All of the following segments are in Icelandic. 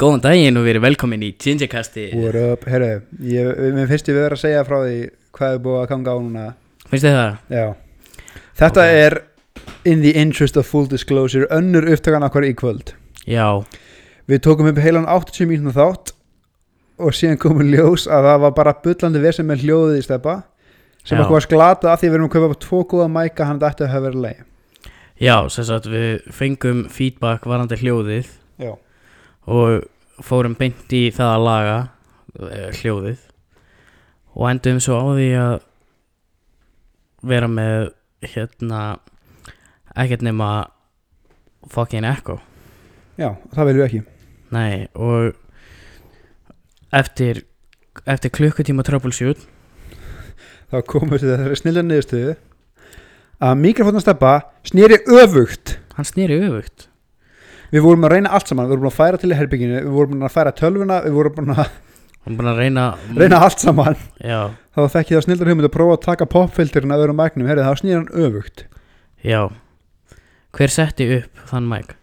Góðan daginn og við erum velkomin í Gingerkasti What up, herru, mér finnst ég verið að segja frá því hvað er búið að ganga á núna. Finnst þið það? Já, þetta Ok. er in the interest of full disclosure önnur upptakan okkar í kvöld. Já, Við tókum upp heilan 80 mínúna þátt og síðan komum ljós að það var bara bullandi vesem með hljóðið í steppa sem okkur var sklatað af því við erum að upp tvo góða mæka hann þetta hefur verið leið já, sem sagt við fengum feedback varandi hljóðið. Já, og fórum beint í það að laga eh, hljóðið. Og endum svo á því að vera með hérna ekkert nema fucking echo. Já, það viljum við ekki. Nei, og eftir eftir klukkutíma troubleshoot Þá við til þessari snilja niðurstöðu að mikrofónan steppa snýri öfugt. Hann snýri öfugt Við vorum að reyna allt saman, við vorum að færa til herbygginu, við vorum að færa tölvuna, við vorum að búin að reyna reyna allt saman. Já, Þá þekki það snildar hugmynd að prófa að taka popfilterinn að öðrum mæknum, herrið, þá snýr hann öfugt. já Hver setti upp þann mæk?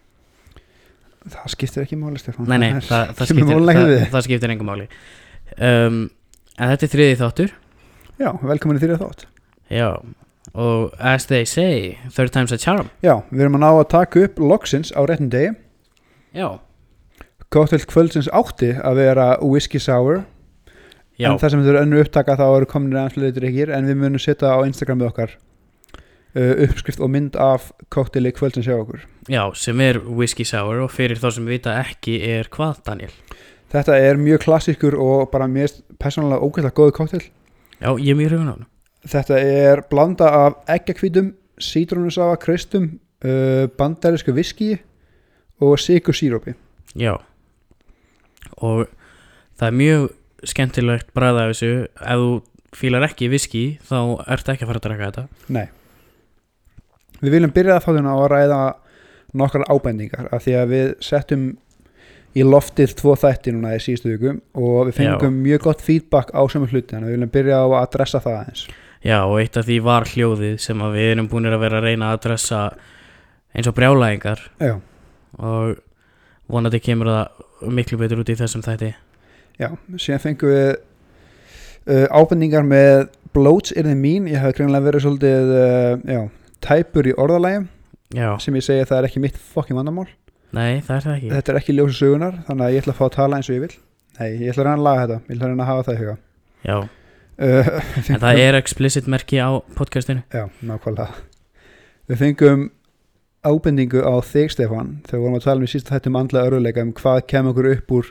Það skiptir ekki máli, Stefán. Nei, nei, það, það, skiptir, það, við. það skiptir engum máli um, En þetta er þriði þáttur Já, velkomin í þýrið þátt. Já, og as they say Third time's a charm Já, við erum að ná að taka upp loksins á réttum degi. Já, Kóttel kvöldsins átti að vera whisky sour, já, en það sem er önnu upptaka þá eru komin aðeins leitur ekki en við munum setja á Instagramið okkar uh, uppskrift og mynd af kótteli kvöldsins hjá okkur. já sem er whisky sour og fyrir þá sem vita ekki er hvað, Daniel Þetta er mjög klassíkur og bara mér persónulega ógætlega góðu kóttel. Já, ég er mjög hrifun á hann Þetta er blanda af eggjakvítum, sítrónusafa, kristum, uh, bandarísku viski og sigur sírópi. Já Og það er mjög skemmtilegt bræða af þessu Ef þú fílar ekki viski þá ertu ekki að fara að draka þetta Nei. Við viljum byrja að þáttina á að ræða nokkrar ábendingar af því að við settum í loftið tvo þætti núna í síðustu viku og við fengum mjög gott feedback á sömu hluti þannig að við viljum byrja á að adressa það eins. Já, og eitt af því var hljóðið sem að við erum búinir að vera að reyna að adressa eins og brjálæðingar. Já, og vonandi kemur það miklu betur út í þessum þætti. Já. Síðan fengum við uh, ábendingar með bloats er þið mín, ég hef greinlega verið svolítið uh, já, tæpur í orðalægjum Já, sem ég segi að það er ekki mitt fokkin vandamál. Nei, það er það ekki. Þetta er ekki ljósa sögunar þannig að ég ætla að fá að tala eins og ég vil. Nei, ég ætla að reyna að laga þetta, ég ætla að reyna að hafa það í huga. Já, en það er explicit merki á podcastinu. Já, nákvæmlega. Við fengum ábendingu á þig Stefan þegar við vorum að tala um í sísta þættum andlega örfuleika um hvað kem okkur upp úr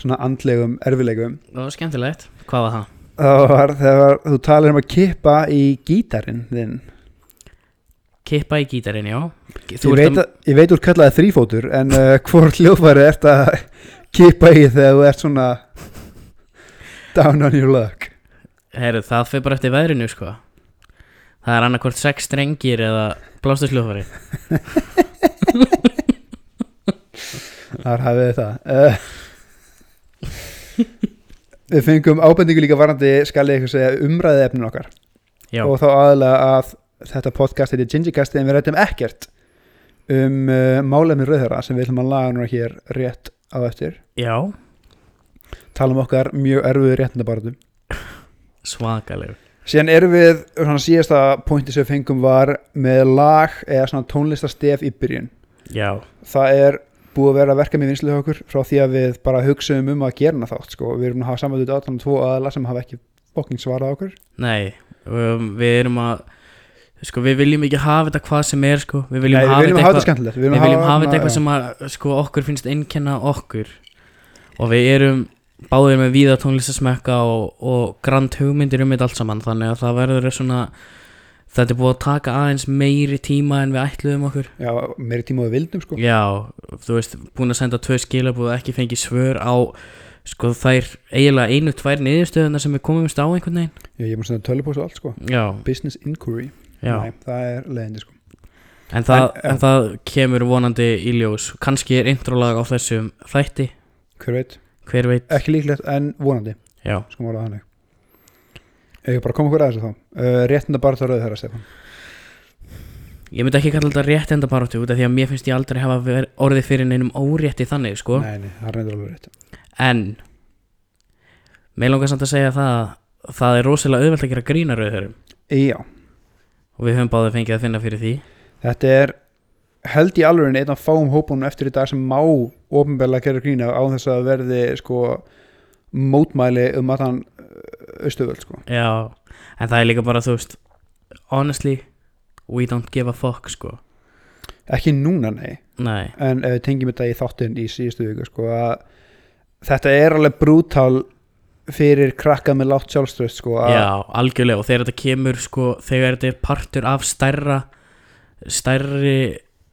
svona andlegum erfileikum Það var skemmtilegt, hvað var það? það var þegar þú talar um að kippa í gítarinn þinn. Kippa í gítarinn, já. Ég Þú veit, að, ég veit úr kallaði þrýfótur en uh, hvort hljóðfæri ert að kippa í þegar þú ert svona down on your luck heyrðu, það fyrir bara eftir veðrinu, sko. Það er annarkvort sex strengir eða blástusljófari þar hafið það. Uh, við fengum ábendingu líka varandi skal ég eitthvað segja umræðið efnin okkar. Já, og þá aðalega að þetta podcast heitir Gingercast en við rættum ekkert um uh, málefni rauðhara sem við ætlum að laga núna hér rétt á eftir. Já, tala um okkar mjög erfiðu réttindabarðum svakaleg. Síðan erum við, svona síðasta pointi sem við fengum var með lag eða svona tónlistastef í byrjun. Já, það er búið að vera að verka með vinslu okkur frá því að við bara hugsaum um að gera hana þátt sko. við erum að hafa samvægt áttan tvo aðla sem hafa ekki bóking svarað okkur. Nei um, Við erum að Sko, við viljum ekki hafa þetta hvað sem er, sko. Við viljum Nei, hafa þetta eitthvað Við viljum hafa þetta eitthvað sem að, sko, okkur finnst einkenna okkur. Og við erum báðir með víða tónlistasmekka og, og grand hugmyndir um þetta allt saman Þannig að það verður svona Þetta er búið að taka aðeins meiri tíma en við ætluðum okkur já, meiri tíma við vildum sko. Já, þú veist, búin að senda tvö skilabúð ekki fengið svör á sko þær eiginlega einu, tvær niðurstöðunar sem við komumst á einhvern veginn já, ég að senda tölupós og allt sko. Já, business inquiry já Nei, það er leiðindi sko. En, það, En, já. en það kemur vonandi í ljós Kanski er introlag á þessum þætti hver veit, Hver veit? Ekki líklegt en vonandi. Já, sko mála þannig. Ég bara koma okkur að þessu þá? Uh, réttinda bara það rauð herra Stefán. Ég myndi ekki kalla þetta rétt enda baróttu út af því að mér finnst ég aldrei hafa ver, orðið fyrir neinum órétti þannig sko. Nei, nei, það er reyndur alveg rétt. En mér langar samt að segja það að það er rosalega auðvelt að gera grína rauðhörum já, og við höfum báðið fengið að finna fyrir því. Þetta er held í alveg einn af fáum hópunum eftir í dag sem má ofinbeglega gera grína á þess að verði sko mótmæli um að hann austuvöld sko. Já, en það er líka bara þú veist honestly we don't give a fuck sko. Ekki núna nei. Nei, en við tengjum þetta í þáttinn í síðustu viku sko að þetta er alveg brútal fyrir krakka með látt sjálfströst sko já, algjörlega og þegar þetta kemur sko, þegar þetta er partur af stærra stærri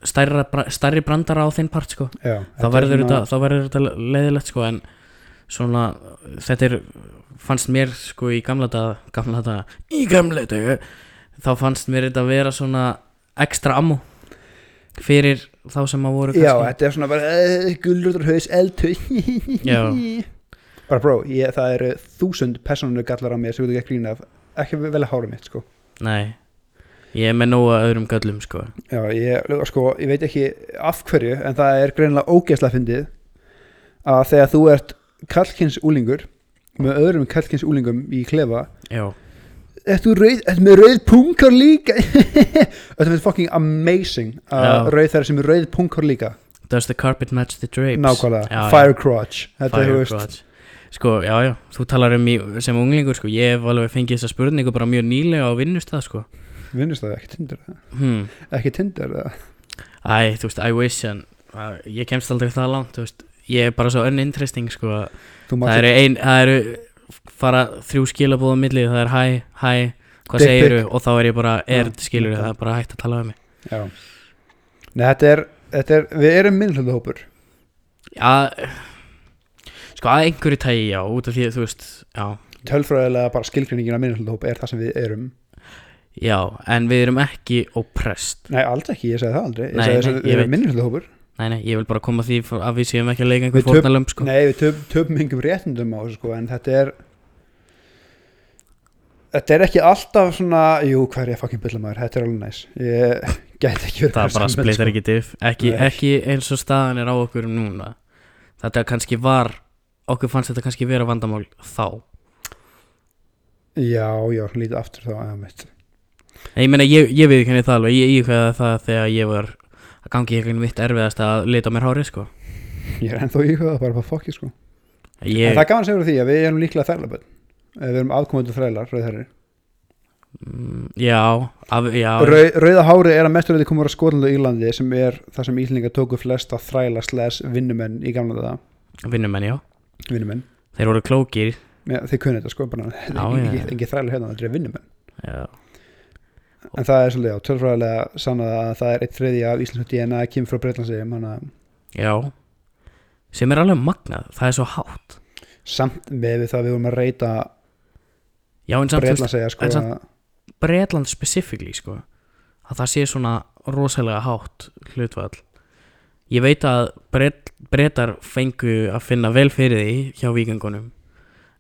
stærra, stærri brandara á þinn part sko. Já, þá er verður, svona- þetta, þá verður þetta leiðilegt sko en svona þetta er fannst mér sko í gamla dag gamla dag, í gamla dag þá fannst mér þetta vera svona ekstra ammo fyrir þá sem að voru Já, kannski. þetta er svona bara uh, Gullrútur haus, eldhau Já. Bara bró, ég, það eru þúsund persónu gallar á mér sem við ekki grína af. Ekki vel að hára mitt sko. Nei, ég er með nóga öðrum göllum sko. Já, ég, sko, ég veit ekki af hverju en það er greinilega ógeðslega fyndið að þegar þú ert kallkins úlingur með öðrum kallkins úlingum í klefa já, rauð, ertu með rauð punkar líka? Þetta finnst fucking amazing að rauð þeirra sem er rauð punkar líka. Does the carpet match the drapes? Nákvæmlega, Já, já. fire crotch Þetta er, þú Fire veist, crotch. Sko, já, já, þú talar um í, sem unglingur sko, ég hef alveg fengið þessa spurningu bara mjög nýlega á vinnustað sko vinnust það ekki tindur það hmm. Ekki tindur það Æ, þú veist, I wish en að, ég kemst aldrei það langt, þú veist. Ég er bara svo uninteresting, sko að það eru ein, það eru fara þrjú skilabóð á milli, það er hæ, hæ hvað Dick segiru og þá er ég bara er, Já, skilur, það er bara hægt að tala um mig. Já. Nei, þetta er, þetta er, við erum minnhaldahópur Já, sko að einhverju tægi, já, út af því að þú veist, já, Tölfræðilega bara skilgreiningin af minnhaldahóp er það sem við erum já, en við erum ekki oppressed, Nei, alls ekki, ég segi það aldrei. Ég Nei, segi nei, þess að við erum veit. minnhaldahópur nei, nei, ég vil bara koma því að við séum ekki að leika einhver fórnalömb, sko. Nei, við töp, töpum yngum réttindum á þessu sko En þetta er Þetta er ekki alltaf svona Jú, hvað er ég fucking bylla maður, þetta er alveg næs. Ég gæti ekki verið það bara splitar sko. ekki diff ekki, ekki eins og staðan er á okkur núna. Þetta kannski var okkur fannst þetta kannski vera vandamál þá. Já, já, lítið aftur þá En ég meina ég, ég við ekki það alveg. Ég íkveða það þegar ég var að gangi ekki mitt erfiðast að lita á mér hárið sko. Ég er ennþá í það, bara bara fokki sko. Ég, En það er segja frá því að við erum líklega þærlaböld Við erum afkomendur þrælar, rauðherri mm, já, af, já. Rau, Rauða hári er að mestur þetta komur á Skotland og Írlandi sem er það sem Íslinga tóku flest að þræla sles vinnumenn í gamla það vinnumenn já. Vinnumenn, þeir voru klókir. Ja, þeir kunni þetta sko bara, Já, já. ekki, ekki þræla hérna, þetta er vinnumenn. Já, en það er svolítið á, tölfræðilega sannað að það er eitt þriði af Íslandsku DNA kemur frá Breitlandsegjum, að já. Sem er alveg magnað, það er svo hátt. Samt með það við vorum að reyta Breitlandsegja sko Bretland specifically sko að það sé svona rosalega hátt hlutvall ég veit að Bret, Bretar fengu að finna vel fyrir því hjá vikingunum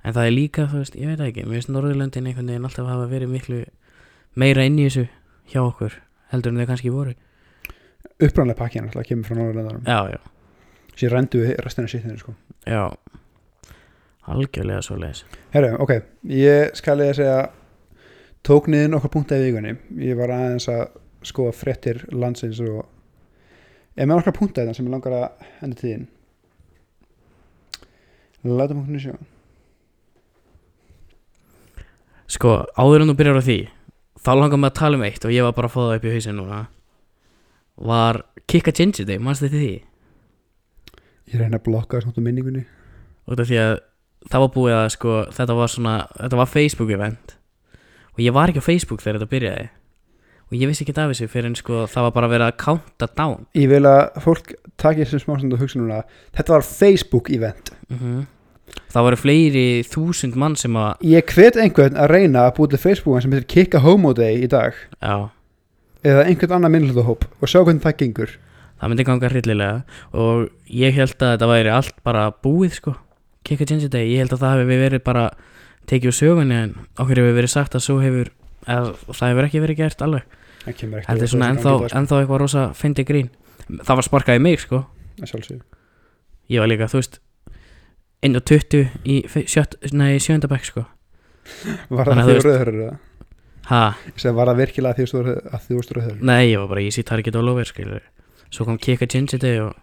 en það er líka, veist, ég veit ekki mér finnst Norðurlöndin einhvern veginn alltaf hafa verið miklu meira inn í þessu hjá okkur heldur en þau kannski voru. Upprænlega pakkin alltaf kemur frá Norðurlandarum já, já, sér rendu við restina sittinu sko. Já. Algjörlega svo leis Herru, ok, ég skal ég að segja tók niður nokkar punkta í vikunni. Ég var aðeins að skoða fréttir landsins og ég með nokkar punkta þetta sem ég langar að enda tíðin láta punktinu sjá. Sko, áður en þú byrjar á því þá langar mig að tala um eitt og ég var bara að fá það upp í hausin núna. Var Kikka Ginger Day, mannst þið því? ég reyna að blokka náttúrulega minningunni. Út af því að það var búið að sko, þetta var svona, þetta var Facebook event. Og ég var ekki á Facebook þegar þetta byrjaði. Og ég vissi ekki af þessu fyrir en sko það var bara verið að counta down. Ég vil að fólk taki þessum smástundu og hugsa núna þetta var Facebook event. Mm það voru fleiri þúsund mann sem að ég hvet einhvern að reyna að búið til Facebookan sem heitir Kicka Homo Day í dag. Já, eða einhvern annan minnlutahóp og sjá hvernig það gengur. Það myndi ganga hryllilega. Og ég held að þetta væri allt bara búið sko. Kikka Ginger Day, ég held að það hefur verið bara tekið úr sögunni en okkur hefur verið sagt að svo hefur að það hefur ekki verið gert alveg. Þetta er svona ennþá, ennþá eitthvað rosa fyndi grín. Það var sparkað í mig sko. Ég var líka, þú veist inn á 20 í sjöndabæk sko. Var það því Ég segi, var það virkilega því að þú varst rauður? Nei, ég var bara easy target all over skilur Svo kom Kika Day og,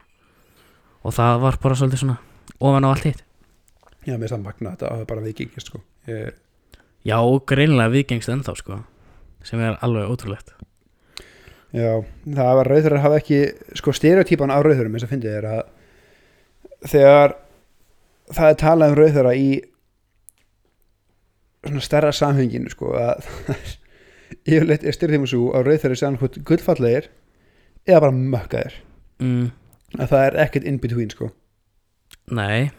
og það var bara svolítið svona ofan á allt hitt. Já, mér samt magna þetta að það bara vikingist sko. Ég, Já, greinlega viðgengst ennþá sko sem er alveg ótrúlegt. Já, það var rauður hafa ekki sko stereotypan á rauðurum eins og fyndið er að þegar það er talað um rauðura í svona stærra samhenginu sko að yfirleitt er styrðum svo að rauðura sé annað gullfallegir eða bara mökkaðir. Mm, að það er ekkert in between sko. Nei.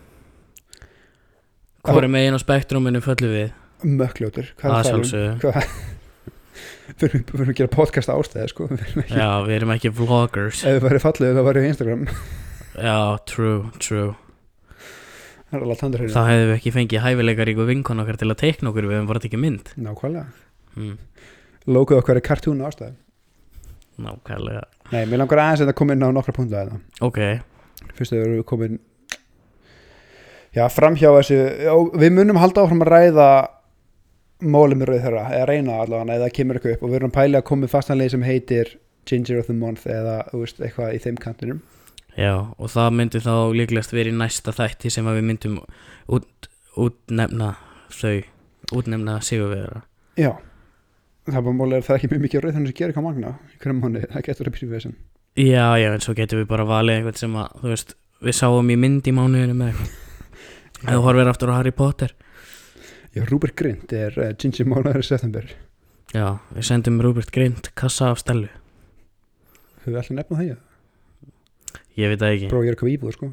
Hvor er megin á spektruminu föllu við? mökkljótur, það? sjálfsögðu. Hvað- við erum að gera podcast ástæði sko. Við ekki, Já, við erum ekki vloggers. Ef við væri fallið þá væri við Instagram. Já, true, true það hérna við ekki fengið hæfileikar ykkur vinkon okkar til að teikna okkur Við hefum bara tekið mynd. Nákvæmlega, mm, logoð okkar er cartoon ástæði Nákvæmlega. Nei, mér langar aðeins að koma inn á nokkra punta þetta Ok, fyrst að við erum komin já, framhjá þessu við munum halda áfram að ræða málið með rauð þeirra eða reyna allavega, eða kemur eitthvað upp og við erum að pæli að koma fastanlega sem heitir Ginger of the Month eða veist, eitthvað í þeim kantinum já, og það myndi þá líklegast verið næsta þætti sem að við myndum út, útnefna þau útnefna sigurvera já, það er bara málið að það er ekki mjög mikið rauð þannig sem gerir eitthvað magna í hverjum mánu, það getur að byrja við þessum Já, já, en svo getum við bara valið eitthvað sem að, þú veist, við sáum í mynd í mánuðinu með eitthvað. Þú horfir aftur á Harry Potter. Já, Rúbert Grint er uh, Ginger mánuður í september. Já, við sendum Rupert Grint kassa af stelu höfum við alltaf nefna það ég Ég veit það ekki. Prófa að eitthvað íbúð sko.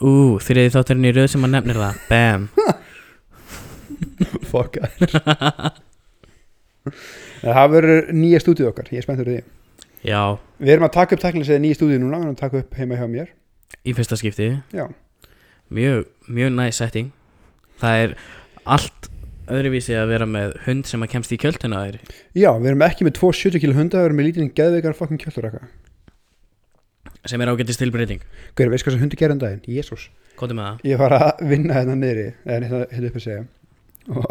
Ú, þriði þátturinn í röð sem að nefnir það. Bam. Fuck það verður nýja stúdíu okkar, ég er spenntur því. Já, við erum að taka upp teknilega nýja stúdíu núna, við erum að taka upp heima hjá mér. Í fyrsta skipti. Já, Mjög, mjög næs setting. Það er allt öðruvísi að vera með hund sem að kemst í kjölduna þér. Já, við erum ekki með 270 kilo hunda, við erum með lítinn geðveikar fucking kjölduraka sem er ágættist tilbreyting. Hver, veist hvað sem hundi gerði um daginn? Jésús Kóttu með það. Ég var að vinna hérna niðri eða hérna hérna upp að segja. Og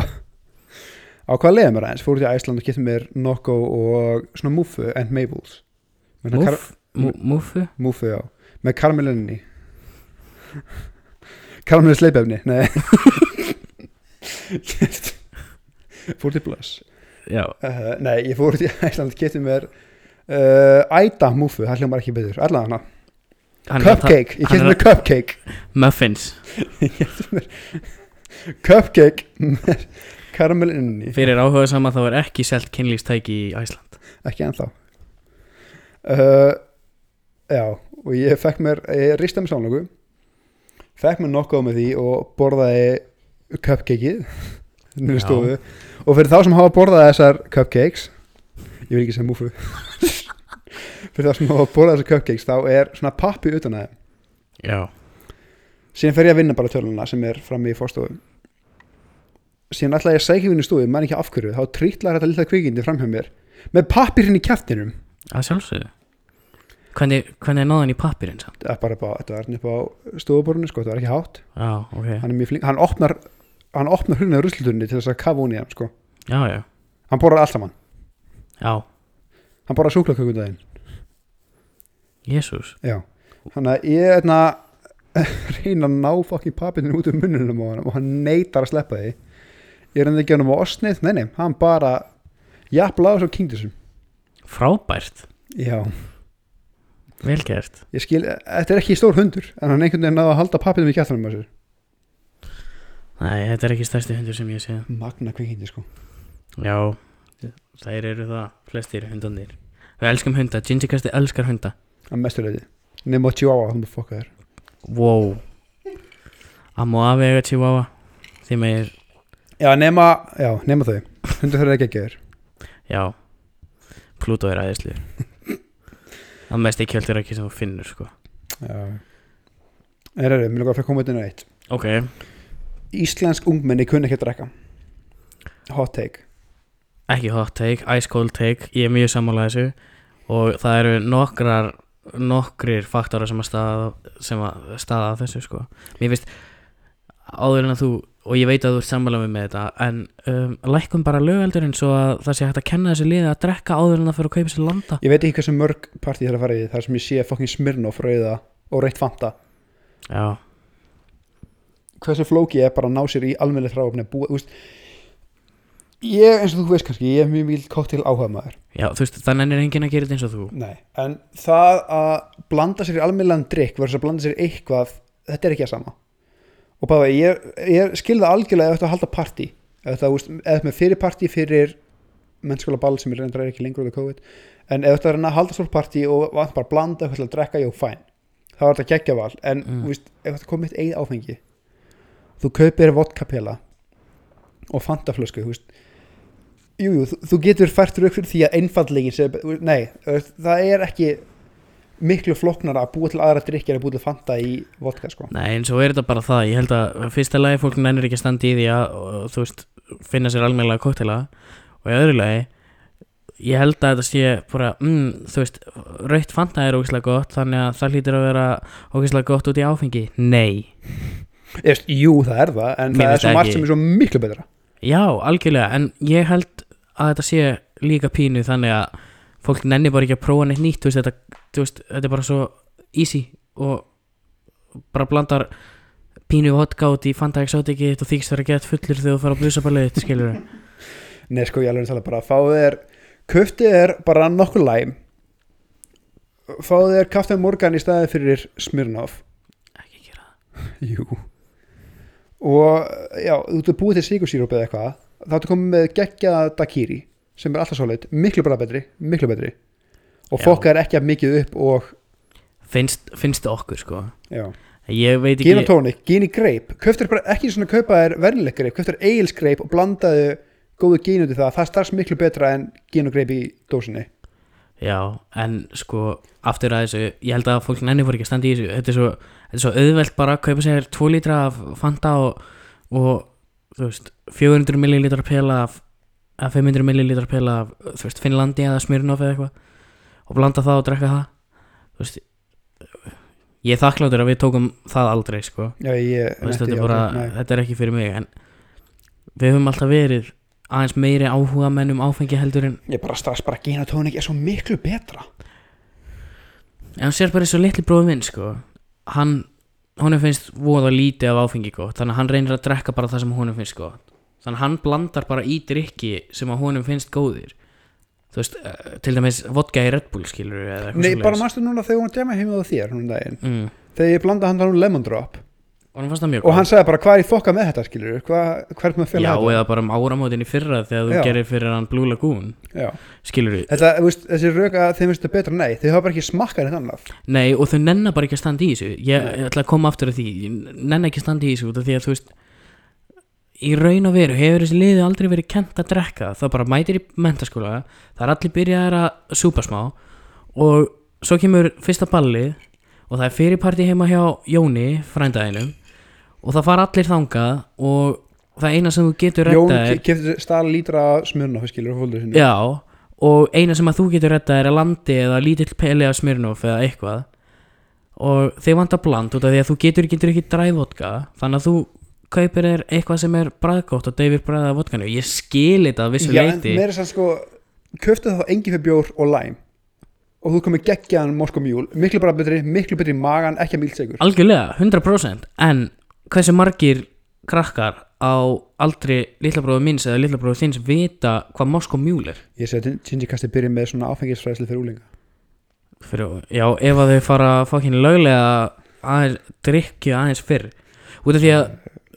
á hvað leiði mér aðeins? Fór út í Æsland og getið mér Nokko og svona Muffu and Mabels Múfu Muffu, já, með karmelinni Karmelin sleipefni, nei. Fór til Blöss Já, uh, Nei, ég fór út í Æsland og getið mér Æta Muffu, það hljómar ekki betur Allan hana, Cupcake, ég er mér Cupcake. Muffins. Cupcake með karamell inni. Fyrir áhuga sama þá er ekki selt kynlífstæki í Æsland ekki ennþá. Uh, já og ég fekk mér, ég ristaði mér sánlöku fekk mér nokkuð með því og borðaði cupcakeið og fyrir þá sem hafa borðað þessar cupcakes ég vil ekki segja múfu fyrir þá sem hafa borðað þessar cupcakes þá er svona pappi utan að Já. Síðan fer ég að vinna bara töluna sem er frammi í fórstofu síðan ætla ég að sækja vinna í stofu, mann ekki af hverju. Þá trítlar þetta lilla kvikindi fram hjá mér með pappirinn í kjæftinum að sjálfsögðu. Hvernig, hvernig er náðan í pappirinn samt? það er bara á, þetta var hérna upp á stofuborunni sko, þetta var ekki hátt. Já, ok. Hann er flink, hann opnar hann opnar hlunni á ruslutunni til þess að kafa hún í hann sko. Já, já, hann borðar allt saman, já, hann borðar súklakökundaginn jésús já, þannig að ég er hérna reyna að ná fokkin pappirinn út um munnunum á hann og hann neitar að sleppa því. Ég er hann ekki hann á osnið, nei nei, hann bara jafnlaður svo kingdusum Frábært, já, vel gert. Ég skil, þetta er ekki stór hundur en hann einhvern veginn að halda pappirinn í kjæftunum á sér. Nei, þetta er ekki stærsti hundur sem ég sé magna kvikindi sko. Já, þær eru það flestir hundandir Við elskum hunda, Gingerkasti elskar hunda. Að mesturleiti, nema chihuahua, þú maður fokka þér Wow. Ammo afi eiga chihuahua. Því meir, já, nema, já, nema þau. Hundur þurfa ekki ekki þér já. Pluto er aðeinslu Það mest ekki heldur ekki sem þú finnur sko. Já. Er það, mér lukkar að koma út inn á eitt. Ok, Íslensk ungmenni kunni ekki að drekka. Hot take ekki hot take, ice cold take ég er mjög sammála þessu. Og það eru nokkrar nokkrir faktora sem að staða sem að staða að þessu sko. Mér finnst áður en að þú og ég veit að þú ert sammála með, þetta en um, lækkum bara lögaldurinn svo að það sé hægt að kenna þessu liði að drekka áður en að fyrir að kaupa sér landa. Ég veit ekki hversu mörg partí það er að fara í þar sem ég sé fokkin Smirnoff rauða og reitt Fanta. Já, hversu flóki er bara að ná sér í þú veist ég, eins og þú veist kannski, ég er mjög mjög kóttil áhuga maður já, þú veist, þannig er enginn að gera þetta eins og þú. Nei, en það að blanda sér í almennlegan drikk versus að blanda sér í eitthvað þetta er ekki að sama. Og bæða, ég, ég skilða algjörlega ef þetta að halda ef þetta með fyrir partí fyrir mennskóla ball sem er reyndar ekki lengur af COVID en ef þetta er að halda stór partí og vant bara blanda eitthvað til að drekka, jú, fæn það var þetta geggja val, en Mm. úst, ef þetta komið eitt eigið áfengi þú kaupir vodkapela og fantaflösku, þú veist jú, jú, þú, getur fært rauk fyrir því að einfaldlegin sé, nei, það er ekki miklu flóknara að búa til aðra drikkir að búa til fanta í vodka sko. Nei, en svo er þetta bara það, ég held að fyrsta lagi fólk nennir ekki að standa í því að og, þú veist, finna sér almennlega koktela og í öðru lagi ég held að þetta sé bara mm, þú veist, rautt fanta er ógeðslega gott þannig að það hlýtur að vera ógeðslega gott út í áfengi, nei. Eðst, jú, það er það, en Mér það er svo margt sem er svo miklu betra. Já, algjörlega, en ég held að þetta sé líka pínu þannig að fólk nennir bara ekki að prófa neitt nýtt veist, þetta, veist, þetta er bara svo easy og bara blandar pínu vodka út í Fanta Exotic og þykist vera gett fullur þegar þú fara á busaballið skilur Nei, sko, ég alveg að tala bara fáðu þér, köftið er bara nokkuð læm fáðu þér kaftan morgan í staði fyrir Smirnoff. Ekki gera það. Jú. Og já, þú ert búið til sigursýróp eða eitthvað þá ertu komið með geggjaða daiquiri sem er alltaf svolít, miklu bara betri miklu betri. Og Já. fokka er ekki að mikið upp og finnst, finnst okkur sko? Já, ég veit gin og tónik, gin í greip köftur bara ekki svona að kaupa þér verðileg greip köftur eigils greip og blandaðu góðu gin út í það, það strax miklu betra en gin og greip í dósinni. Já, en sko aftur að þessu, ég held að fólk nenni fór ekki að standa í þessu. Þetta er svo, þetta er svo auðvelt bara að kaupa sér 2 lítra af Fanta og, og þú veist 400 millilitrar pela af að 500 millilitrar pela af þú veist, Finnlandi eða Smirnoff eða eitthvað. Og blanda það og drekka það. Þú veist ég er þakkláttur að við tókum það aldrei sko. Já, ég veist, þetta, er bara, aldrei, þetta er ekki fyrir mig en við höfum alltaf verið aðeins meiri áhuga menn um áfengi heldur en ég bara strax bara og tónik er svo miklu betra. En hann sér bara eins og litli bróði minn sko. Hann, honum finnst voða lítið af áfengi gott þannig að hann reynir að drekka bara það sem honum finnst gott þannig að hann blandar bara í drikki sem að honum finnst góðir. Þú veist, eh, til dæmis vodka í Red Bull skilur eða eitthvað nei, bara mannstu núna þegar hún djama heima á þér hún daginn, mm. þegar ég blanda hann þannig lemon drop. Og hann hann sagði bara hvað er í þokka með þetta skilur hvað, hvað er með að já, þetta eða bara um áramótin í fyrra þegar þú Já. gerir fyrir hann Blue Lagoon. Já. skilur Þetta, þú veist, þessi röka þeim finnst þetta betra nei, þau hafa bara ekki smakkað neitt annað. Nei og þau nennar bara ekki að standa í þessu. Ég, ég ætla að koma aftur að því. Ég nennar ekki að standa í þessu því að þú veist í raun og veru hefur þessi liði aldrei verið kent að drekka. Það bara mætir í mentaskóla það er allir byrjaðar að súpa smá og svo kemur fyrsta ballið og það er fyrirparti heima hjá Jóni frændaðinum og það fara allir þangað og það eina sem þú getur Jón er kefti stál lítra smurna skilur fólður sinni Já, og eina sem að þú getur rettað er að landi eða lítill peli af Smirnoff eða eitthvað. Og þeir vanta bland út af því að þú getur ekki drukkið drævodka þannig að þú kaupir þér eitthvað sem er bræðgótt og deyfir bræða vodkanu ég skil þetta að vissu Já, en leiti meira sann sko köftu þá engi fyrir bjór og læm og þú komið geggjaðan moskomjúl miklu bara betri, miklu betri magan ekki að mýlsegur algjörlega, 100% en hversu margir krakkar á aldri litlabróðu minns eða litlabróðu þins vita hvað Moskó mjúl er? Ég segi að Gingy Kasti byrja með svona áfengisfræðsli fyrir úlinga já, ef að þau fara fokkin löglega aðeins, drikju aðeins fyrr. Út af því að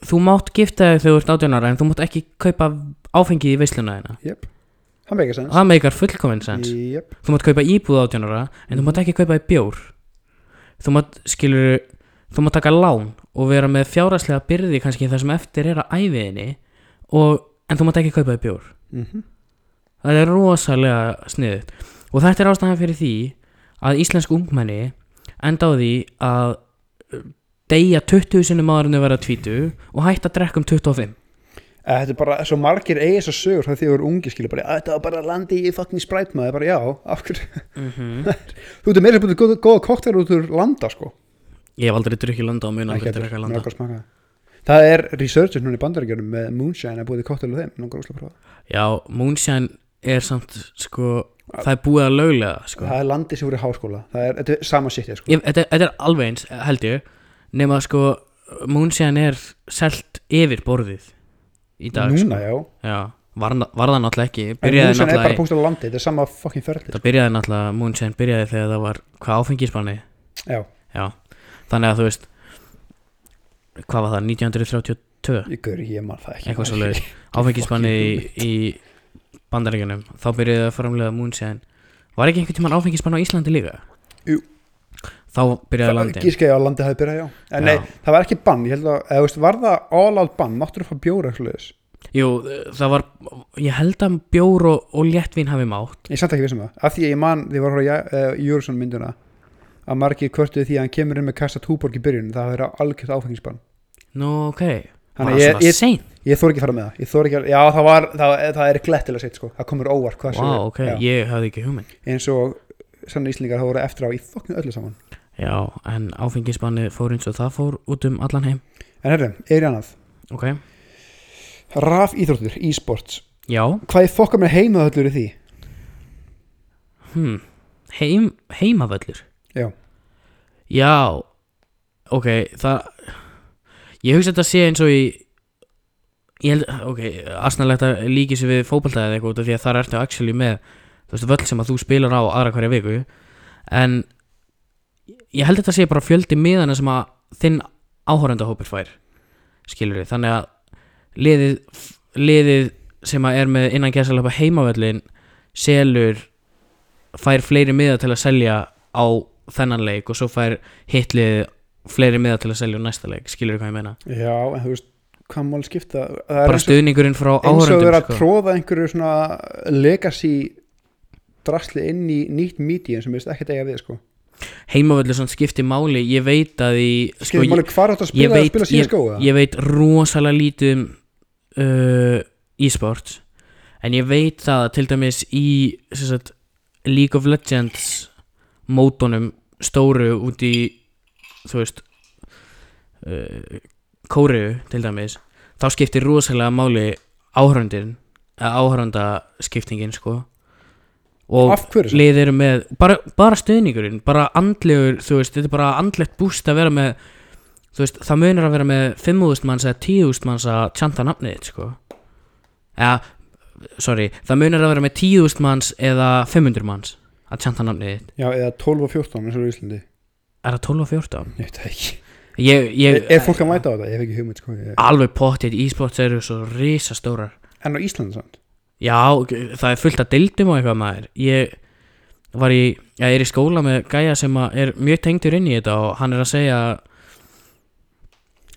þú mátt gifta þig þegar þú ert 18 ára en þú mátt ekki kaupa áfengið í veisluna þína. Jöp, það meikar sens það meikar fullkominn sens Jöp, þú mátt kaupa íbúð 18 ára en þú mátt ekki kaupa í bjór. Þú mátt, skilur þú mátt taka lán og vera með fjáraslega byrði kannski það sem eftir er að æfiðinni og, en þú mátt ekki kaupa í bjór. Mhm. Það er rosalega sniðut og þetta er ástæðan fyrir því að íslensk ungmenni enda á því að uh, deyja 20 sinni maðurinn að vera tvítu og hætta að drekka um 25 Eða Þetta er bara svo margir eigi þessar sögur þegar þið voru ungi skilur bara, "Að þetta var bara landi í fucking Sprite maður, bara já, af hverju? Mm Þú ert meira sem búið góða, koktel út úr landa sko. Ég hef aldrei drukkið landa og mun aldrei mér landa. Að það. Er researchers núna í bandaríkjörnum með moonshine að búið koktel á þeim, að Já, Moonshine er samt sko, það er búið að löglega sko. Það er landi sem voru í háskóla, það er, þetta er sama sitt sko. ég, þetta, þetta er alveg eins, held ég nema sko, Moonshine er selt yfir borðið í dag Núna, sko. já, Já, var, var það náttúrulega ekki. En byrjaði moonshine er bara punktur á landi, þetta er sama fucking ferli það byrjaði náttúrulega Moonshine byrjaði þegar það var hvað áfengisbanni? Já, Já, þannig að þú veist hvað var það, 1932 ég gaur, ég man það ekki. Eitthvað svo leiðis áfengisbanni í, í bandaríkjunum. Þá byrjaði að framlega Moonshine var ekki einhvern tímann áfengisbann á Íslandi líka? Jú. Þá byrjaði landin Gíska ég að landi hafi byrjað, já. En nei, það var ekki bann, ég held að, eða, veist, var það all out bann, máttur þú fá bjóra eitthvað Jú, það var ég held að bjór og, og léttvín hafi mátt. Ég samt ekki vissum það, af því að ég man því var að uh, Júrsson mynduna að margir kvörtuði því að hann kemur inn með kassa túborg í byrjun. Það hafi verið algjört áfengisbann. Nú, ok. Var að það ég, svona seint? ég þór ekki að fara með það. Ég þór ekki að, já það var, það, það er glettilega seitt sko, það komur óvart hvað Vá, sem er. ok, já. ég hafði ekki hugmynd. Eins og sann íslingar hafa voru eftir á í fokknu öllu saman. Já, en áfengisbanni fór eins og það fór út um allan heim. En herri, er í annað? Ok, Raf íþróttur, e-sports. Já. Hvað er fokkar með heimaðöllur í því? hmm. Heim, Heimavöllur? Já, Já, ok, það Ég hugsa þetta sé eins og í Ég held, ok, asnalegt að líki sér við fótbolta eða eitthvað því að þar ertu actually með Þú veist, völl sem að þú spilar á aðra hverja viku. En Ég held þetta sé bara fjöldi miðana sem að þinn áhórandahópur fær Skilur við, þannig að liðið, liðið sem að er með innan gæsalöpa heimavöllin selur fær fleiri miða til að selja á þennan leik og svo fær hitlið fleiri miða til að selja á næsta leik skilur hvað ég meina? Já, en þú veist hvað mál skipta? Bara stuðningurinn frá eins og áhörundum að tróða einhverju svona legacy drasli inn í nýtt medium sem veist ekkert eiga við sko. Heimavöldur svona skiptir máli. Ég veit að í sko, ég, máli hvað áttu að spila, veit, spila ég, eða? ég veit rosalega lítið um uh, e-sports. En ég veit það að til dæmis í sagt, League of Legends mótonum stóru út í þú veist uh, Kóriðu til dæmis þá skiptir rosalega máli áhörundin áhörundaskiptingin sko og Af hverju? samt? lið eru með bara, bara stuðningurinn, bara andlegur þú veist, þetta er bara andlegt búst að vera með þú veist, það munir að vera með 5.000 manns eða 10.000 manns að tjanta nafnið sko eða, sorry, það munir að vera með 10.000 manns eða 500 manns að tjanta nafnið Já, eða 12 og 14 eins og í Íslandi er það 12 og 14? Ég veit það ekki Ég, ég, Er, er fólk að mæta á þetta? Ég hef ekki hugmynd sko ég... alveg pottið, e-sports eru svo risastórar En á Íslandi samt Já, það er fullt af deildum og eitthvað maður. Ég var í, ég er í skóla með gæja sem að er mjög tengdur inn í þetta og hann er að segja að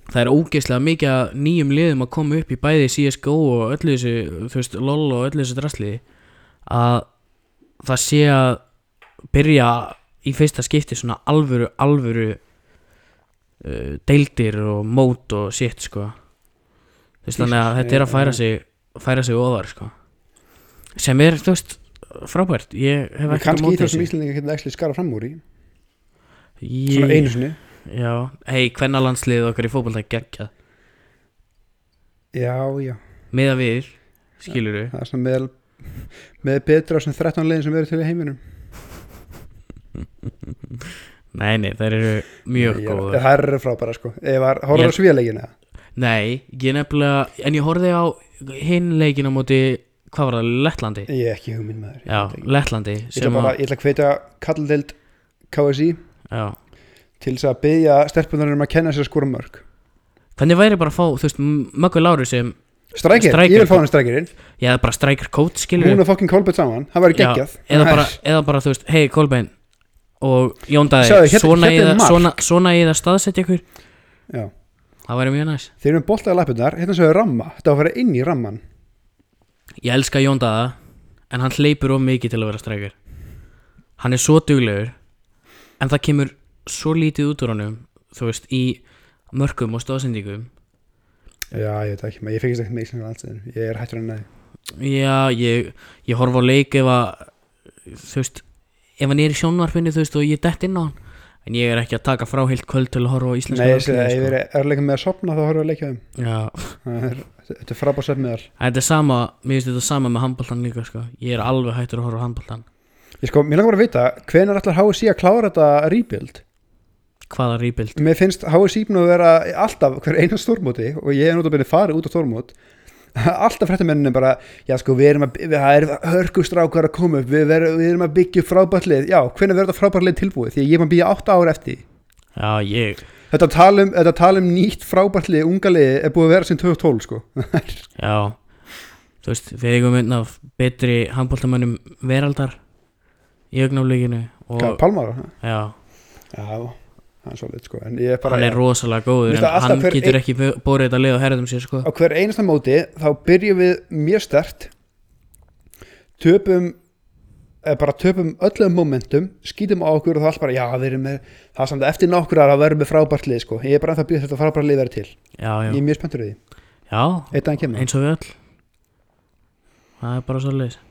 það er ógeðslega mikið nýjum liðum að koma upp í bæði CSGO og öllu þessu, þú veist, LOL og öllu þessu drasli að það sé að byrja í fyrsta skipti svona alvöru, alvöru uh, deildir og mót og shit, sko. Þú veist, þannig að þetta er að færa sig færa sig ofar, sko sem er, þú veist, frábært. Ég hef ekki kannski í þessum Íslandinga getur ekki skara fram úr í. Ég, Svona einu sinni. Já, hei, hvenna landslið okkar í fótbolta geggjað. Já, já. Miða við, skilur Það er svona með með betra á svona 13 leiðin sem eru til í heiminum. Nei, nei, þær eru mjög góðar. Það eru frábæra sko. Ég- á svíðaleginna nei, ég nefnilega en ég horfði á á móti hvað var það, Lettlandi? Ég hef ekki hugmynd með þér já, Lettlandi Ég ætla bara, að, ég ætla að hvetja kalldeild KSI já. til þess að byggja stelpunar um að kenna sér skora mörg hvernig væri bara að fá, þú veist, Möggur Láru sem Strækir, ég vil fá hann strækirinn. Ég hefði bara striker coach, skilur Hún og fokkin Kolbett saman, það væri Já, geggjað. eða bara, er- eða bara, þú veist, hei Kolbein og Jón Daði, Sjáðu, hérna- svona, hérna er svona, svona í það staðsetja ykkur. Já. það væri mjög næs. Þeir eru með boltaði lappirnar, hérna svo er ramma Þetta á að fara inn í ramman Ég elska Jón Daða En hann hleypur of mikið til að vera strækir. Hann er svo duglegur En það kemur svo lítið út úr honum Þú veist, í mörkum og stóðsendingum Já, ég veit ekki, ég fyrkist ekkert með íslenska landsliðinu. Ég er hættur en næði Já, ég, ég horf á leik ef að þú veist, ef hann er í sjónvarpinu þú veist og ég dett inn á hann en ég er ekki að taka frá heilt kvöld til að horfa á íslenska Nei, ég segi að ef ég landsliðið, er erleikum með að sopna þá horfum við að leikja þeim sko. Já, Það er- Þetta er frábær söfniðal þetta er sama mér finnst þetta sama með handboltan líka sko. ég er alveg hættur að horfa á handboltan Ég sko, mér langar bara að vita, hvenær ætlar HSI að klára þetta rebuild? hvaða rýpild Mér finnst HSI búin að vera alltaf hver eina stórmóti og ég er náttúrulega farið út á stórmót alltaf fréttamenninni bara já sko við erum að, það er hörkustrákar að koma upp við, ver, við erum að byggja frábært lið. Já, hvernig verður þetta frábært lið tilbúið? Því ég er maður að býja 8 ára eftir. Já, ég, þetta talum, þetta talum nýtt frábært lið, unga lið er búið að vera sem 2012 sko. Já. Þú veist, við einn af betri handboltamönnum veraldar í Hvað, Pálmar já, já, það er svolítið sko. En ég er bara hann er rosalega góður en það hann getur ekki bórið þetta lið á herðum sér sko. Á hver einasta móti þá byrjum við mjög stert töpum bara töpum öllum momentum skýtum á okkur og þá allt bara já við erum með það er samt eftir nokkur að verðum með frábært lið sko. ég er bara ennþá að býða þetta frábært lið verið til. Já, já, ég er mjög spenntur í því, já eins og við öll. Það er bara svolítið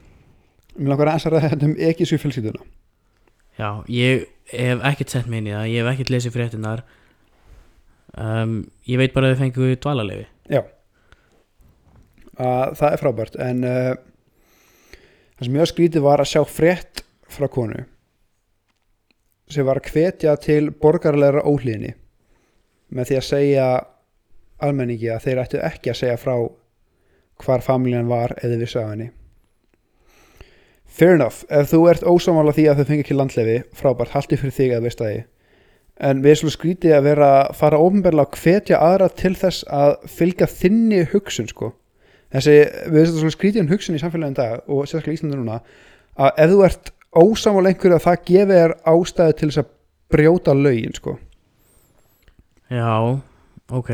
mér langar að ræða þetta um ekki svo fjölskylduna Já, ég hef ekkert sett mig inn í það ég hef ekkert lesið fréttinar um, ég veit bara að þau fengu dvalarleifi já. Að það er frábært en uh, það sem mjög skrítið var að sjá frétt frá konu sem var að hvetja til borgarlegra óhlýðni með því að segja almenningi að þeir ættu ekki að segja frá hvar familjan var eða vissu af henni Fair enough, ef þú ert ósámála því að þau fengi ekki landlefi, frábært, haldi fyrir þig að veist það ég en við erum skrítið að vera að fara ofnbærlega að hvetja aðra til þess að fylgja þinni hugsun sko. Þessi, við erum svona skrítið um hugsun í samfélagin dag og sérstaklega í Íslandi núna að ef þú ert ósámála einhverju að það gefi þér ástæðu til þess að brjóta lögin sko. Já, ok.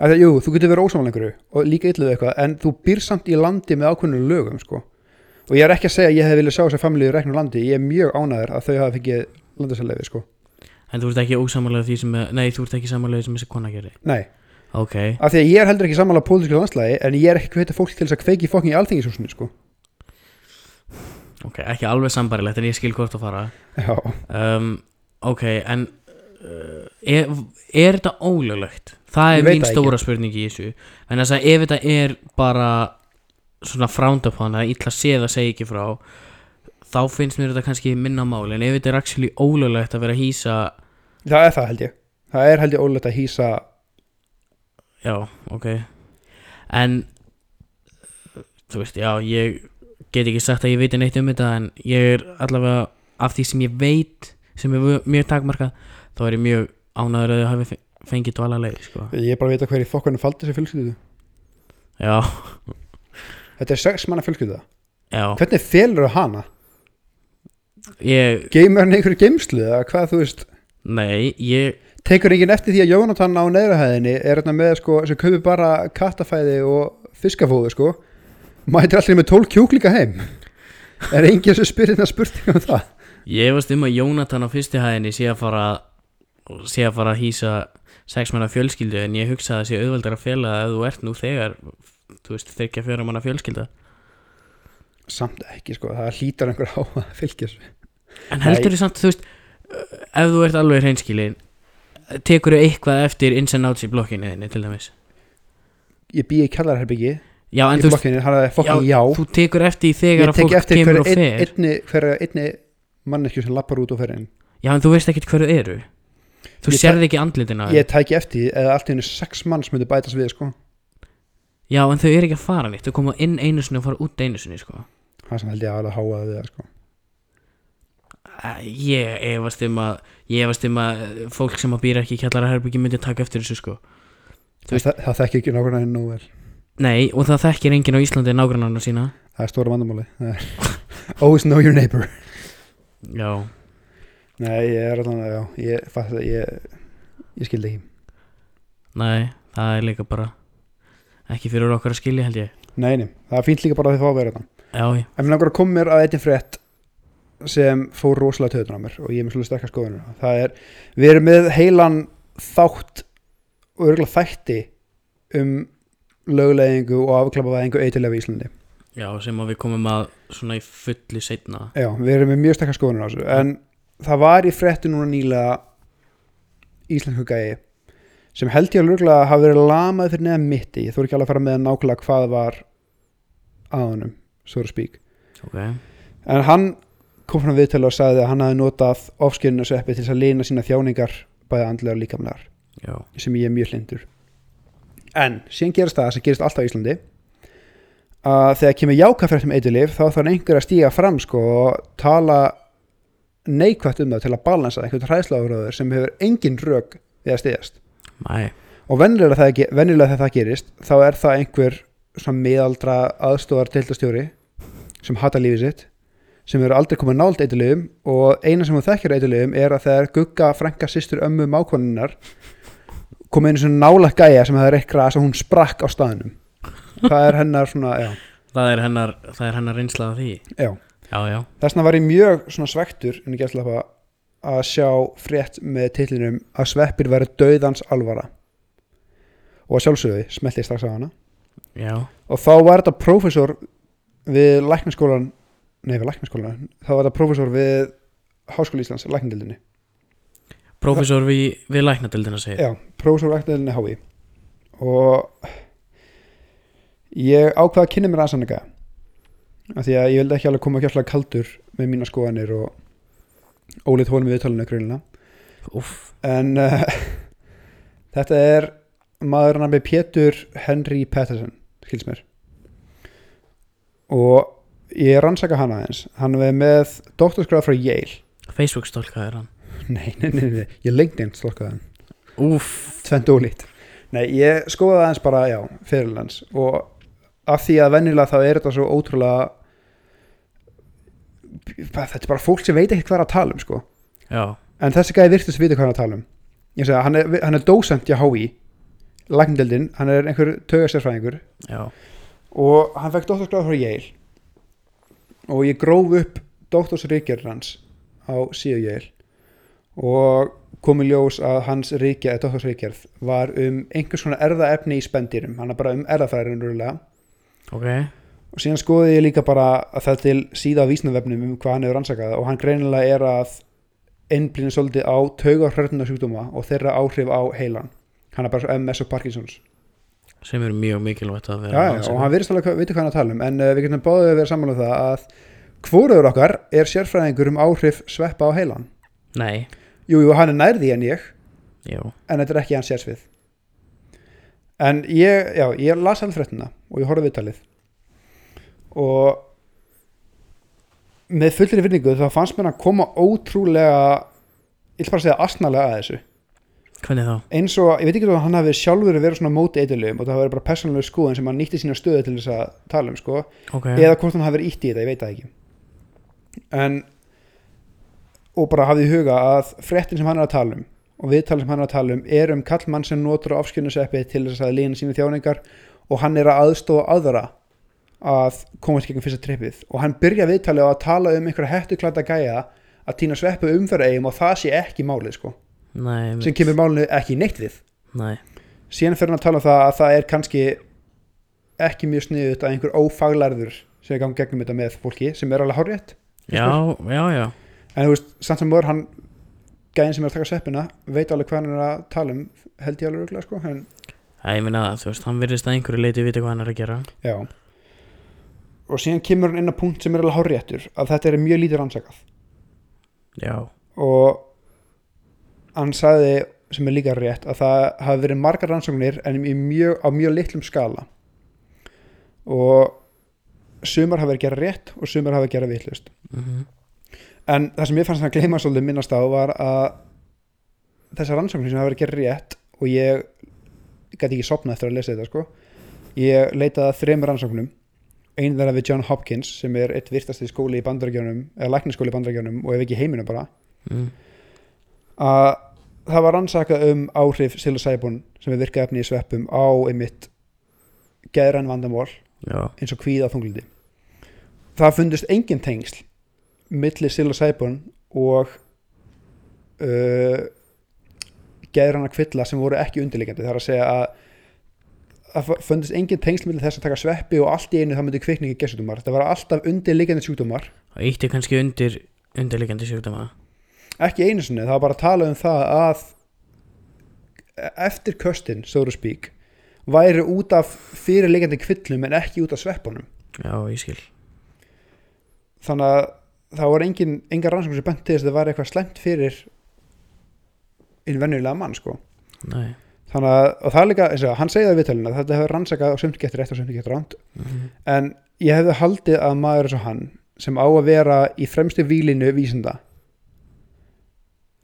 Að það, jú, þú getur verið ósámála einhverju og líka illuð eitthvað en þú býr samt í landi með ákveðnum lögum sko og ég er ekki að segja að ég hef viljað sjá þess að familíu reknum landi, ég er mjög ánæður að þau hafa fengið landasælefi sko. En þú ert ekki ósamálega því sem Nei, þú ert ekki samálega sem þessi kona gerir nei, Ok, af því að ég er heldur ekki sammála pólitísku landslægi en ég er ekki hvetja fólk til þess að kveiki fokkin í alþingishúsinu sko. Ok, ekki alveg sambarilegt en ég skil hvort að fara. Já, um, Ok, en uh, er, er þetta ólöglegt? Það er mín stóra spurning í þessu. En þess að ef þetta er bara svona frowned upon að illa séð að segja ekki frá þá finnst mér þetta kannski minna máli en ef þetta er actually ólöglegt að vera að hýsa það er það held ég. Það er held ég ólegt að hýsa Já, ok. En Þú veist, já, ég get ekki sagt að ég veit neitt um þetta en ég er allavega af því sem ég veit sem er mjög- takmarkað þá er ég mjög ánæður að þau hafi fe- fengið dvalarleið sko. ég er bara að vita hver í fokkunum faldi þessi fjölskyldu. Já, þetta er sex manna fjölskylda. Já. Hvernig felur þau hana? Ég, geymur hann einhverju geymslu eða hvað þú veist? Nei, ég tekur enginn eftir því að Jónatan á neðrahæðinni er hérna með sko sem kaupir bara kattafæði og fiskafóðu sko. Mætir allir með tól kjúklíka heim. Er enginn sem spyrir þetta spurninga um það? Ég varst um að Jónatan á fyrstu hæðinni sé að fara sé að fara að hýsa sex manna fjölskyldu en ég hugsa að það sé auðveldar að fela að þú ert nú þegar þú veist, þykja fjöra manna fjölskylda. Samt ekki sko, það hlýtar einhver á að fylgja þessu. En heldur þú samt, þú veist uh, ef þú ert alveg hreinskilin tekur þú eitthvað eftir ins and outs í blokkinu þinni til dæmis? Ég býi í kjallarherbyggi Já, en þú veist, þú tekur eftir þegar að fólk kemur og fer. hverju einni manneskju sem lappar út og fer inn. Já, en þú veist ekkert hverju eru. Þú Ég sérð ekki andlitina ég tæki eftir eða allt í henni sex manns myndi bætast við sko Já, en þau eru ekki að fara nýtt Þau koma inn einu sinni og fara út einu sinni sko. það sem held ég alveg háaði við það sko. Ég efast um að Ég efast um að uh, fólk sem að býra ekki kjallara herbyggi myndi taka eftir þessu sko. Veist- það, það þekki ekki nákvæmlega nú vel. Nei, og það þekkir enginn á Íslandi nágrannarna sína. Það er stóra vandamáli Það always know your neighbor. Já, nei, ég er allan að já, ég, fatt, ég, ég skildi ekki. Nei, það er líka bara Ekki fyrir okkur að skilja held ég. Nei, nei, það er fínt líka bara að þið fá að vera þetta Já, já, en mér langar að koma mér að eitthvað frétt sem fór rosalega töðun á mér og ég er með svolítið sterkast skoðunum það er, við erum með heilan þátt og örgulega þætti um lögleðingu og afklapaðingu eitthvað í Íslandi. Já, sem að við komum að svona í fulli setna Já, við erum með mjög stakka skoðunir á þessu. En það var í fréttu núna nýlega íslensku gæi sem held ég alveg að hafa verið lamað fyrir neða mitti, ég þú ekki alveg að fara með nákvæmlega hvað var að honum so to speak, Ok, en hann kom frá viðtölu og sagði að hann hafi notað ofskynnarsveppi til að lina sína þjáningar bæði andlegar og líkamlegar já, sem ég er mjög hlindur en síðan gerast það sem gerist alltaf á Íslandi að þegar kemur jákafrættum eitthulif þá þarf einhver að stíga fram sko og tala neikvætt um það til að balansa einhvern hræðsláður sem hefur engin rök við að stíðast mæ, og venjulega, það, þegar það gerist þá er það einhver svona miðaldra aðstofar deildastjóri sem hata lífið sitt sem eru aldrei komið nált eitthulifum og eina sem hún þekkir eitthulifum er að þegar gugga frænka sýstur ömmu mákonunar komið einu svona nála gæja sem hefði reykt gras og hún sprakk á staðinum það er hennar svona, já, það er hennar það er hennar reynslað af því. Já. Já, já, þess vegna var ég mjög svona svektur en ég gæst að sjá frétt með titlinum að sveppir verið döðans alvara. Og að sjálfsögði smelti strax á hana. Já, og þá var þetta prófessor við læknaskólan nei við læknaskólan, þá var þetta prófessor við Háskóli Íslands, læknadildinni Prófessor við, við læknadöldina segir. Já, prófessor við læknadildinni HÍ og ég ákvaða að kynna mér ekki af því að ég vildi ekki alveg koma kjörlega kaldur með mína skoðanir og ólít hólum við viðtalinu grunina en uh, þetta er maður hann með Pétur Henry Patterson skils mér. Og ég rannsaka hann aðeins. Hann er með doktorskráð frá Yale. Facebook stólkað er hann. Nei, nei, nei, nei, ég LinkedIn stokkaði hann. Úff, tvent ólít nei, ég skoðaði aðeins bara, já, fyrirlands og af því að venjulega þá er þetta svo ótrúlega þetta er bara fólk sem veit ekki hvað er að tala um sko. En þessi gæði virtist vita hvað er að tala um. Ég segi að hann er, hann er dósent í HÍ lækndeldin, hann er einhver tögasérfræðingur já. Og hann fekk doktorsgráð frá Yale. Og ég gróf upp doktorsríkjar hans á síðu Yale. Og kom í ljós að hans ríkja, eða doktorsríkjarð var um einhvers konar erðaefni í spendýrum. Hann er bara um erðafræðin rúlega Ok, og síðan skoði ég líka bara að það til síða á vísnavefnum um hvað hann hefur rannsakað og hann greinilega er að einblýna svolítið á taugarhrörnuna sjúkdóma og þeirra áhrif á heilan. Hann er bara MS og Parkinsons. Sem er mjög mikilvægt að vera já, og hann virðist alveg að vita hvað hann að tala um en uh, við getum báðið að vera saman um það að hvoruður okkar er sérfræðingur um áhrif sveppa á heilan. Nei, jú, jú, hann er nærði en ég já, en þetta er ekki hans sérsvið. En ég, já, ég las alveg fréttina og ég horfði á viðtalið og með fullri vinningu þá fannst mér að koma ótrúlega ég vil bara segja asnalega að þessu. Hvernig þá? eins og, ég veit ekki að hann hafi sjálfur verið svona móti eitthulum og það hafi verið bara persónulega skoðun sem hann nýtti sína stöðu til þess að tala um sko. Ok, eða hvort hann hafi verið ítt í þetta, ég veit það ekki. En og bara hafði í huga að fréttin sem hann er að tala um og viðtalin sem hann er að tala um er um kallmann sem notur á afskjörnuseppi til þess að lína sína þjáningar og hann er að aðstofa aðra að komast gegn fyrsta trippið. Og hann byrja viðtalið á að tala um einhverja hættuklata gæja að týna sveppu umferðaegum og það sé ekki málið sko. Nei, sem kemur málinu ekki neitt við. Nei. Síðan fyrir hann að tala um það að það er kannski ekki mjög sniðut að einhver ófaglærður sem er gangi gegnum þetta með fólki sem er alveg hárétt Já, já, já, en þú veist, samt sem voru hann gæðin sem er að taka seppina veit alveg hvað hann er að tala um held ég alveg sko en, Æ, ég meina þú veist, hann virðist að einhverju leiti vita hvað hann er að gera. Já og síðan kemur hann inn á punkt sem er alveg háréttur að þetta er mjög lítið rannsakað. Já, og hann sagði sem er líka rétt að það hafi verið margar rannsóknir en mjög, á mjög litlum skala. Og sumar hafi verið gera rétt og sumar hafi verið gera vitlust mhm. En það sem ég fannst að gleyma svolítið minnast á var að þessar rannsóknir sem hafi verið gera rétt og ég gæti ekki sopnað eftir að lesa þetta sko ég leitaði að þremur rannsóknum einn þeirra við John Hopkins sem er eitt virtasti skóli í bandarækjunum eða lækniskóli í bandarækjunum og ef ekki í heiminum bara. Mm. að það var rannsakað um áhrif psilocybin sem er virkað efni í sveppum á einmitt geðræn vandamál Já, eins og kvíða þunglindi það fundist engin tengsl milli psilocybin og uh, geðræna kvilla sem voru ekki undirleikandi það er að segja að það fundist engin tengsl með þess að taka sveppi og allt í einu það myndi kvikningi gessutumar það var alltaf undirliggjandi sjúkdómar. Og ítti kannski undir undirliggjandi sjúkdóma. Ekki einu sinni, það var bara að tala um það að eftir köstin, so to speak væri út af fyrirliggjandi kvillum en ekki út af sveppunum. Já, ég skil. Þannig að það var engin, enga rannsókn sem bent til þess að það væri eitthvað slemt fyrir einn venjulega mann sko. Nei. Þannig að, og það er líka, þess að hann segið það viðtalina þetta hefur rannsakað og sumt getur rétt og sumt getur ránt Mhm. en ég hefði haldið að maður eins og hann sem á að vera í fremstu výlinu vísinda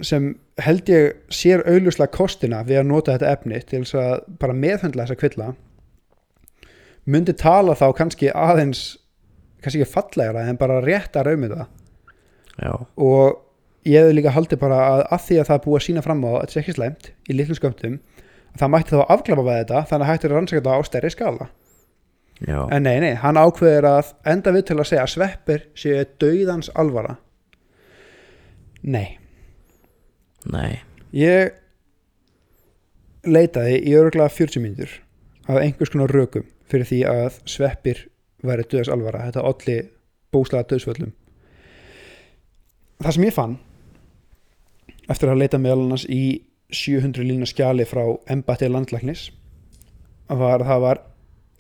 sem held ég sér auðluslega kostina við að nota þetta efni til þess að bara meðhendla þessa kvilla myndi tala þá kannski aðeins kannski ekki fallegra en bara rétt að raumi það já, og ég hefði líka haldið bara að að því að það búið að sína fram á að þetta sé ekki slæmt í litlu skömmtum það mætti þá afglapa við þetta þannig að hættir að rannsaka þetta á stærri skala. Já, en nei, nei, hann ákveður að enda við til að segja að sveppir séu dauðans alvara. Nei. Nei. Ég leitaði í örgulega 40 mínútur að einhvers konar rökum fyrir því að sveppir væri döðs alvara, þetta olli bóslega döðsvöllum það sem ég fann eftir að leita meðal annars í 700 lína skjali frá embætti landlæknis var að það var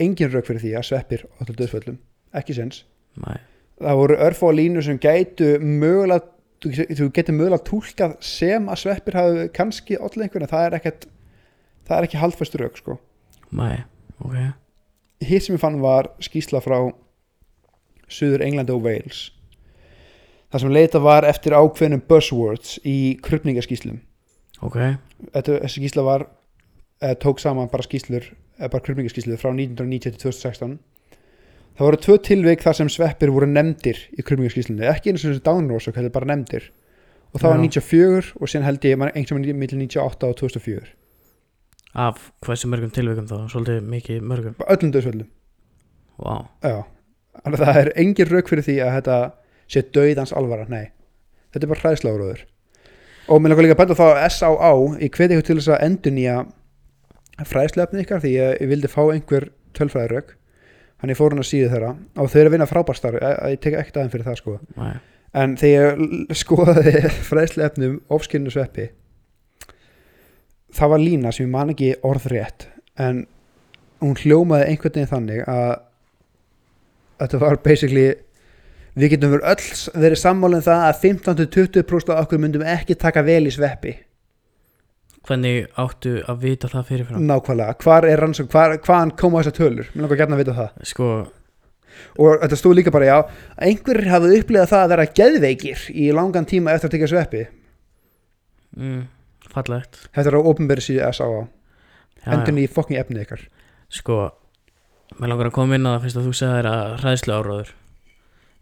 engin rauk fyrir því að sveppir olli döðsvöllum, ekki sens nei, það voru örfá línur sem gætu mögulega þú getur mögulega túlkað sem að sveppir hafi kannski allir einhvern það er ekkert það er ekki haldfæstur rauk sko. Nei, ok. Hitt sem ég fann var skýsla frá Suður Englandi og Wales það sem leita var eftir ákveðnum buzzwords í krupningaskýslum ok, Þetta, þessi skýsla var eh, tók saman bara skýslur eh, bara krupningaskýslur frá 1990 til 2016 það voru tvö tilvik þar sem sveppir voru nefndir í krupningaskýslunni ekki eins og þessi dánrósök, þetta er bara nefndir. Og það var Já. 94 og síðan held ég einhvern veginn millir 98 og 2004 af hversu mörgum tilvikum þá? Svolítið mikið mörgum, öllum döðsvöldum að það er engin rauk fyrir því að þetta sé dauðans alvara, nei. Þetta er bara hræðsláruður og mér langar líka að bæta þá S.A.A. ég hveti ykkur til þess að endur nýja fræðslefni ykkar því ég, ég vildi fá einhver tölfræðirauk hann ég fór hann að síðu þeirra. Og þau eru að vinna frábærstar ég, tek ekkert aðeins fyrir það sko. Nei, en þegar ég l- skoðaði fræðslefni um ofskilinu sveppi það var lína sem ég man ekki orðrétt en hún hljómaði einhvern veginn þannig að þetta var basically við getum verið öll verið sammálinn það að 15-20% af okkur myndum ekki taka vel í sveppi. Hvernig áttu að vita það fyrirfram? Nákvæmlega, hvar er rannsók hvar, hvaðan koma þessar tölur, mér langar gætna að vita það. Sko, og þetta stóð líka bara já að einhverjir hafið upplegað það að vera geðveikir í langan tíma eftir að tekja sveppi. mm, fallegt. Þetta er á opinberi síðu S.A.A. já, endur já. nýja fokkin efnið ykkar. Sko mér langar að koma inn á það fyrst að þú segðir að hræðslu áróður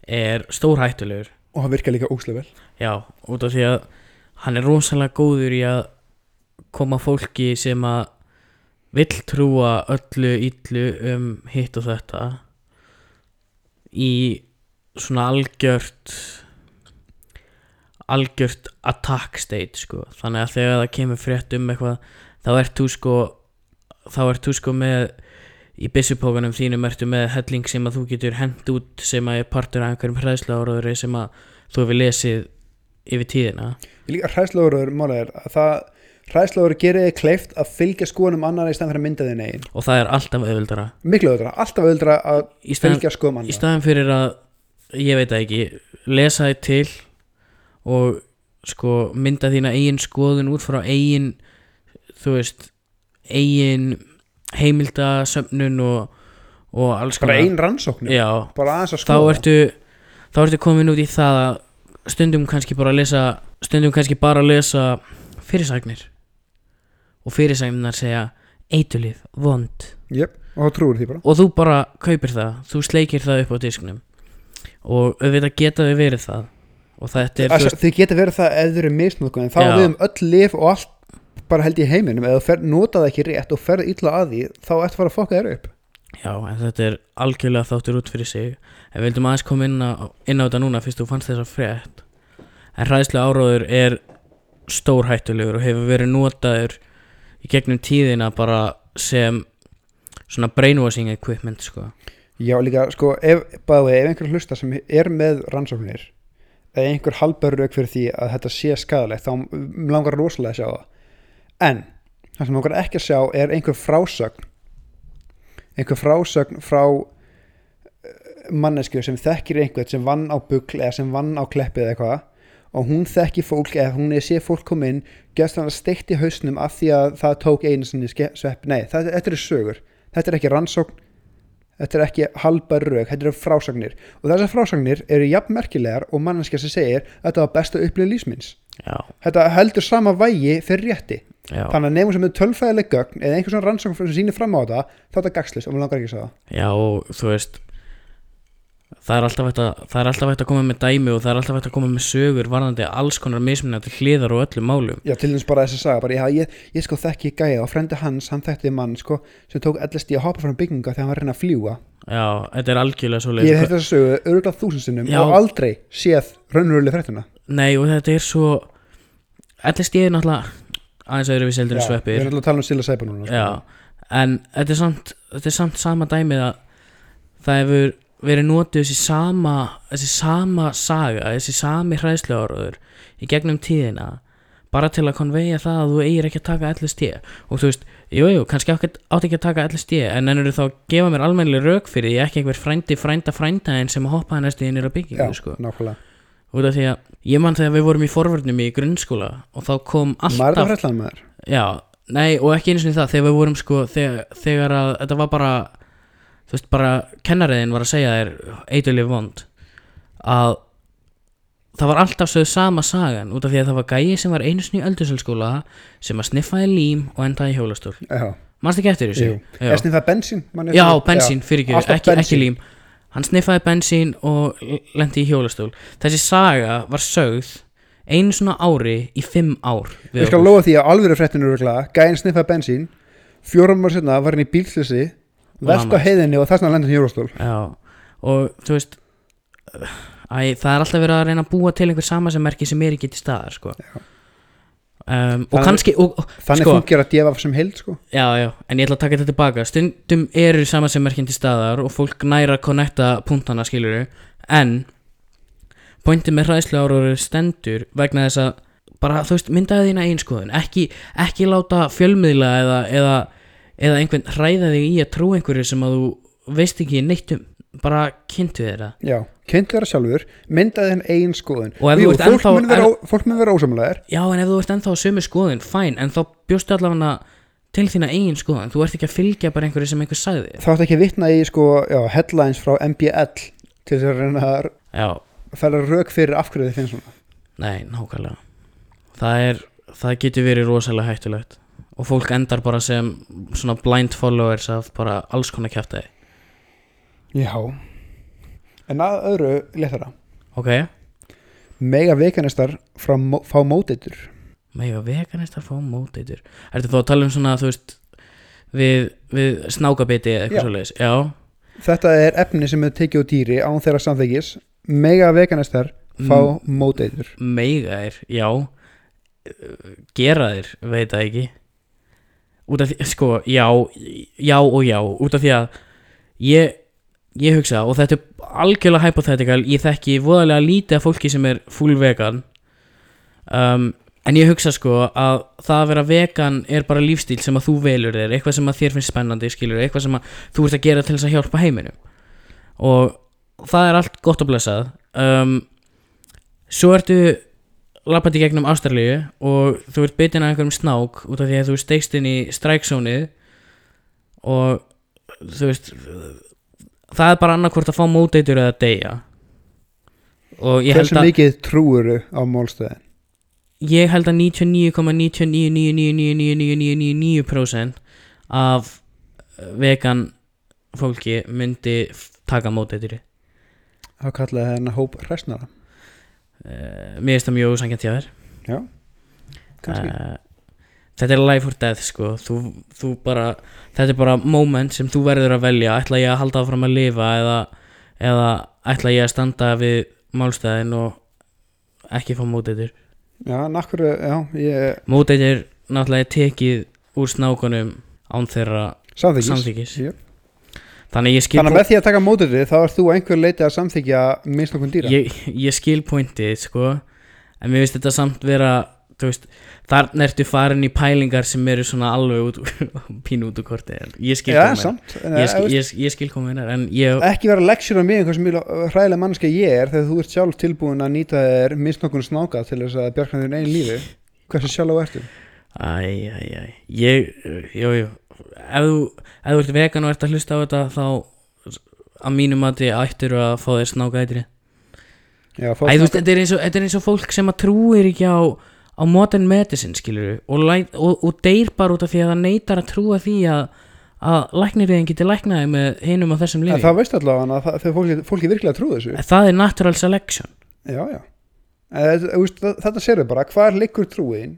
er stórhættulegur. Og hann virkar líka óslega vel. Já, út af því að hann er rosalega góður í að koma fólki sem að vill trúa öllu illu um hitt og þetta í svona algjört algjört attack state sko. Þannig að þegar það kemur frétt um eitthvað þá ert þú sko þá ert þú sko með í byssupókanum þínum ertu með helling sem að þú getur hent út sem að er partur af einhverjum hræðsla sem að þú hefur lesið yfir tíðina? Líka hræðslóður málið er að það hræðslóður gerir þið kleift að fylgja skoðunum annar í stæðan fyrir að mynda þinn eigin. Og það er alltaf auðvöldara miklu öðra, alltaf öðra að í staðan, fylgja skoðum í annar staðan fyrir að ég veit ekki lesa þið til og sko mynda þína eigin skoðun út frá eigin þú veist eigin heimildasöfnun og, og alls bara konar. ein rannsókn já, bara aðeins að þá skoða? ertu þá ertu komin út í það að stundum kannski bara að lesa stundum kannski bara að lesa fyrirsagnir og fyrirsagnar segja eitulif, vond. Jep, og þá trúir því bara. Og þú bara kaupir það þú sleikir það upp á disknum og auðvitað geta þau verið það. Og þetta er Þess, veist, þið geta verið það eða þau eru misnóðkun en þá við um öll lif og allt bara held í heiminum eða þú fer, nota það ekki rétt og ferð illa að því þá ertu að fara að fokka þér upp. Já, en þetta er algjörlega þáttur út fyrir sig. En við vildum aðeins koma inn á, inn á þetta núna fyrst þú fannst þessa frétt. En hræðslega áróður er stórhættulegur og hefur verið notaður í gegnum tíðina bara sem svona brainwashing equipment sko. Já, líka, sko, ef, bæði, ef einhver hlusta sem er með rannsóknir eða einhver halbar rauk fyrir því að þetta sé skadalegt, þá langar rosalega að sjá það en það sem langar ekki að sjá er einhver frásögn einhver frásögn frá eh, mannesku sem þekkir einhvern sem vann á bugl eða sem vann á kleppi eða eitthvað og hún þekki fólk eða hún er sé fólk kom inn gefst hann að steikt í hausnum af því að það tók einu sinni svepp. Nei, það, þetta eru sögur, þetta er ekki rannsókn. Þetta er ekki halbar rauk, þetta eru frásagnir. Og þessar frásagnir eru jafn merkilegar og manneskja sem segir að þetta var besta upplið lífsminns þetta heldur sama vægi fyrir rétti já, þannig að nefnum sem er tölfæðileg gögn eða einhver svona rannsókn sem sýnir fram á þetta þá er þetta gagslist og maður langar ekki að segja það. Já og þú veist það er alltaf hægt að það er alltaf hægt að koma með dæmi og það er alltaf hægt að koma með sögur varðandi alls konar mismunandi hliðar og öllum málum. Já, til dæmis bara þessi saga, bara, já, ég, ég sko þekki gæja og frendi hans, hann þekkti mann sko, sem tók LSD að hoppa frá bygginga þegar hann var að reyna að fljúa já, þetta er algjörlega svo Ég hef þetta sögu öruglega þúsund sinnum Já. og aldrei séð raunveruleg fréttina. Nei og þetta er svo LSD er náttúrulega aðeins öðru við seldur en Við sveppir erum alltaf að tala um Silla Seipa núna sko. En þetta er samt, þetta er samt sama dæmið að það hefur verið notuð þessi sama, þessi sama saga, þessi sami hræðsluáraður í gegnum tíðina bara til að konveja það að þú eigir ekki að taka LSD og þú veist, jú, jú, kannski átt ekki að taka LSD en ennur þá gefa mér almennileg rauk fyrir því ekki einhver frændi frænda frændaðin sem að hoppaði næstu inn í Já, byggingu sko. nákvæmlega út af því að ég man þegar við vorum í forvörnum í grunnskóla og þá kom alltaf það frætlan með þér Já, nei og ekki eins og það þegar við vorum sko þegar, þegar að þetta var bara þú veist bara kennariðin var að segja þér eitthvað vond að það var alltaf sögð sama sagan út af því að það var gæi sem var einu sinni í öldurselskóla sem að sniffaði lím og endaði hjólastól. Mannst ekki eftir þessu? Snið það bensín? Já bensín, fyrir ekki, ekki, lím hann sniffaði bensín og lendi í hjólastól. Þessi saga var sögð einu svona ári í fimm ár Ég skal lofa því að alvöru fréttinu öruglega Gæinn sniffaði bensín Fjórum ára setna var hann í bílslisi Vest á heiðinni og þess vegna lendin hjólastól. Já, og þú veist æ, það er alltaf verið að reyna að búa til einhver samasemmerki sem er ekki til staðar sko. Um, og kannski og, Þannig Sko. fungir að djefa sem heild sko. Já, já, en ég ætla að taka þetta tilbaka. Stundum eru samasemmerkin til staðar og fólk næra að connecta punktana skiluru, en pointið með hræðslu áraður stendur vegna þess að bara, veist, myndaði þína einskoðun ekki, ekki láta fjölmiðla eða, eða, eða einhvern hræða þig í að trú einhverju sem að þú veist ekki neitt um bara kynntu það. Já, kynnt þeirra sjálfur Myndaði henn eigin skoðun. Og ef Jú, þú ert fólk, ennþá- mun vera, vera ósamlegar Já, en ef þú ert ennþá sömu skoðun, fæn En þá bjóstu allavega til þína eigin skoðun. Þú ert ekki að fylgja bara einhverju sem einhver sagði Þá ætti ekki að vitna í sko, já, headlines frá MBL til þess að reyna að Já, færa rauk fyrir af hverju þið finnst svona. Nei, nákvæmlega. Það er, það getur verið rosalega hættulegt. Og fólk endar bara sem blind followers af bara alls konar kjæftæði Já. En að öðru léttara. Ok, Mega veganistar frá, fá mótitur mega veganist að fá móteitur. Ertu þá að tala um svona, þú veist Við, við snákabiti eða eitthvað svoleiðis? Já, Þetta er efni sem er tekið úr dýri án þeirra samþykis Mega veganistar fá mótitur mega er, já. Gera þér, veit það ekki. Út af því, sko, já já og já, út af því að ég, ég hugsa og þetta er algjörlega hypothetical ég þekki voðalega lítið af fólki sem er full vegan. Um, en ég hugsa sko að það að vera vegan er bara lífstíl sem að þú velur þér, eitthvað sem að þér finnst spennandi skilur, eitthvað sem að þú ert að gera til þess að hjálpa heiminum. Og það er allt gott að blessað. Um, svo ertu lappandi gegnum Ástralíu og þú ert bitinn af einhverjum snák út af því að þú steikst inn í stræksónið og þú veist það er bara annarkvort að fá móteitur eða deyja. Og ég held Hversu að mikið trúuru á málstöðin? Ég held að 99,99999999% af vegan fólki myndi f- taka móteituri Þá kallaði hennar hóp hræsnara. Uh, mér finnst það mjög úsangjönd hjá þér. Já, kannski. Uh, þetta er life or death sko. Þú, þú bara, þetta er bara moment sem þú verður að velja. Ætla ég að halda áfram að lifa eða, eða ætla ég að standa við málstæðin og ekki fá móteitur Já, já, ég móteitur náttúrulega er tekið úr snákunum án þeirra samþykis, þannig ég skil þannig að með því að taka mótið þá er þú einhver leiti að samþykja minnst okkur dýra. Ég, ég skil pointið sko. En mér finnst þetta samt vera þú veist, þarna ertu farin í pælingar sem eru svona alveg út pínu út úr korti ég skil samt. en, ég, eh, skil- ég, ég skil komið en ég, ekki vera leksjur á mig einhvers mjög hræðilega mannska ég er þegar þú ert sjálf tilbúin að nýta þér minnst okkur snáka til þess að bjarga þér einn lífi. Hversu sjálf á ertu? Æ, æ, æ. Ég, jú, jú. Ef þú, ef þú ert vegan og ert að hlusta á þetta þá að mínum að þið ættir að fá þér snáka og, þetta er eins og fólk sem að trúir ekki á, á modern medicine skilur og, og, og deyr bara út af því að það neytar að trúa því að, að læknirinn geti læknaði með hinum á þessum En lifi það veist allavega að þegar fólki, fólki virkilega trú þessu. Það er natural selection. Já, já. En þetta- Þetta sérðu bara, hvar liggur trúin?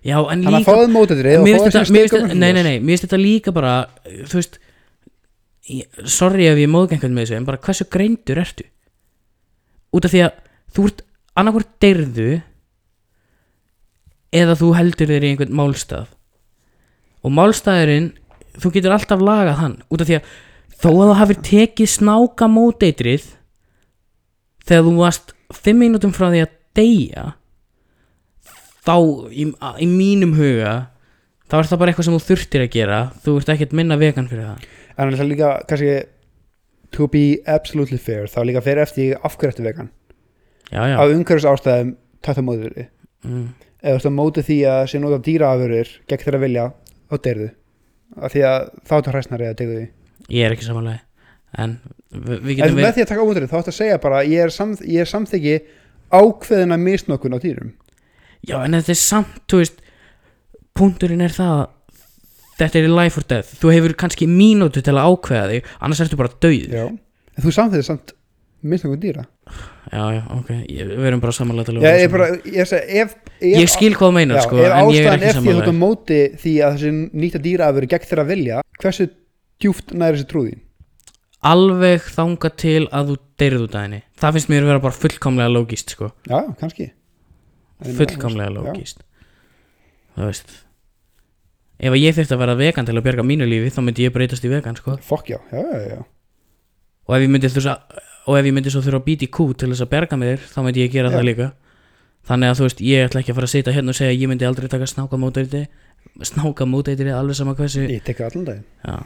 Já, en Þannig að líka fáðu mótið þér þetta- mér finnst þetta- nei, nei, nei, mér finnst þetta líka bara þú veist sorry ef ég móðgengað með þessu en bara hversu greindur ertu? Út af því að þú ert annarkvort deyrðu eða þú heldur þér í einhvern málstað. Og málstaðurinn þú getur alltaf lagað hann út af því að þó að þú hafir tekið snáka móteitrið þegar þú varst fimm mínútum frá því að deyja þá í, í mínum huga þá er það bara eitthvað sem þú þurftir að gera. Þú ert ekkert minna vegan fyrir það. En það er líka, kannski To be absolutely fair Þá líka fyrir eftir af hverju eftir vegan. Já, já, Af umhverfis ástæðum Tætt á mótið þér mm. Ef þú ert á móti því að sé nota dýraafurur gegn þeirra vilja þá deyrðu. Af því að þá ertu hræsnari að tegðu því. Ég er ekki samanlega en við, við en getum með því að taka á móti þér þá ættu að segja bara ég er, sam, ég er samþyggi ákveðina misnokkun á dýrum. Já, en þetta er samt, þú veist punkturinn er það að þetta er life or death. Þú hefur kannski mínútu til að ákveða þig annars ertu bara döið Já. en þú samþyggi samt misnokkun dýra. Já, já, ok, ég, við erum bara að Já, vera ég, bara, ég, ef, ef, ég skil hvað meinar já, sko, ef en ég er ástæðan er því að þú móti því að þessi nýta dýraafur gegn þeirra vilja hversu djúft næri þessi trúðin alveg þanga til að þú deyrið út af henni. Það finnst mér að vera bara fullkomlega lógist sko. Já, kannski. Fullkomlega lógist þú veist ef að ég þurfti að vera vegan til að bjarga mínu lífi þá myndi ég breytast í vegan sko. Fokk já, já, já, já. Og ef ég myndi þurfa og ef ég myndi svo þurfa að býta í kú til þess að bjarga mér þá myndi ég gera Já. það líka. Þannig að þú veist, ég ætla ekki að fara að sitja hérna og segja ég myndi aldrei taka snáka móteitri snáka móteitri alveg sama hversu Ég tek allan daginn. Já,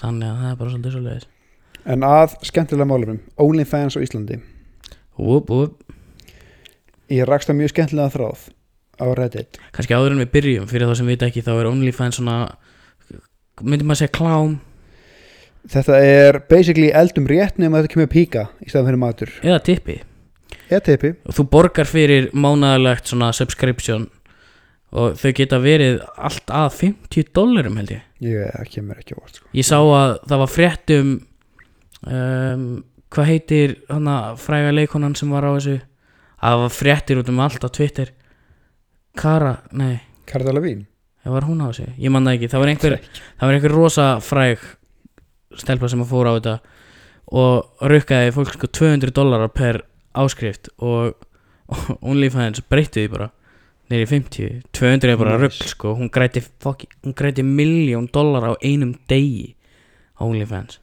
þannig að það er bara svolítið svolítið En að skemmtilega málumum OnlyFans á Íslandi. Úp, úp, Ég rakst á mjög skemmtilega þráð á Reddit. Kannski áður en við byrjum fyrir þá sem vita ekki þá er OnlyFans svona myndi maður segja klám Þetta er basically eldum rétt nema að þetta kemur píka í staðan fyrir matur. Eða tippi. Eða teipi og þú borgar fyrir mánaðalegt svona subscription og þau geta verið allt að 50 dólarum held ég. Ég það kemur ekki á orð sko. ég sá að það var fréttum um, hvað heitir hana fræga leikonan sem var á þessu? Að það var fréttir út um allt á Twitter. Kara, nei, Karla Vín það var hún á þessu. Ég man það ekki, það var einhver það var einhver rosa fræg stelpa sem að fóra á þetta og rukkaði fólk sko 200 dólarar per áskrift og, og OnlyFans breytti því bara neyri 50, 200 er bara Nice. rugg sko, hún græti, græti miljón dólar á einum degi á OnlyFans.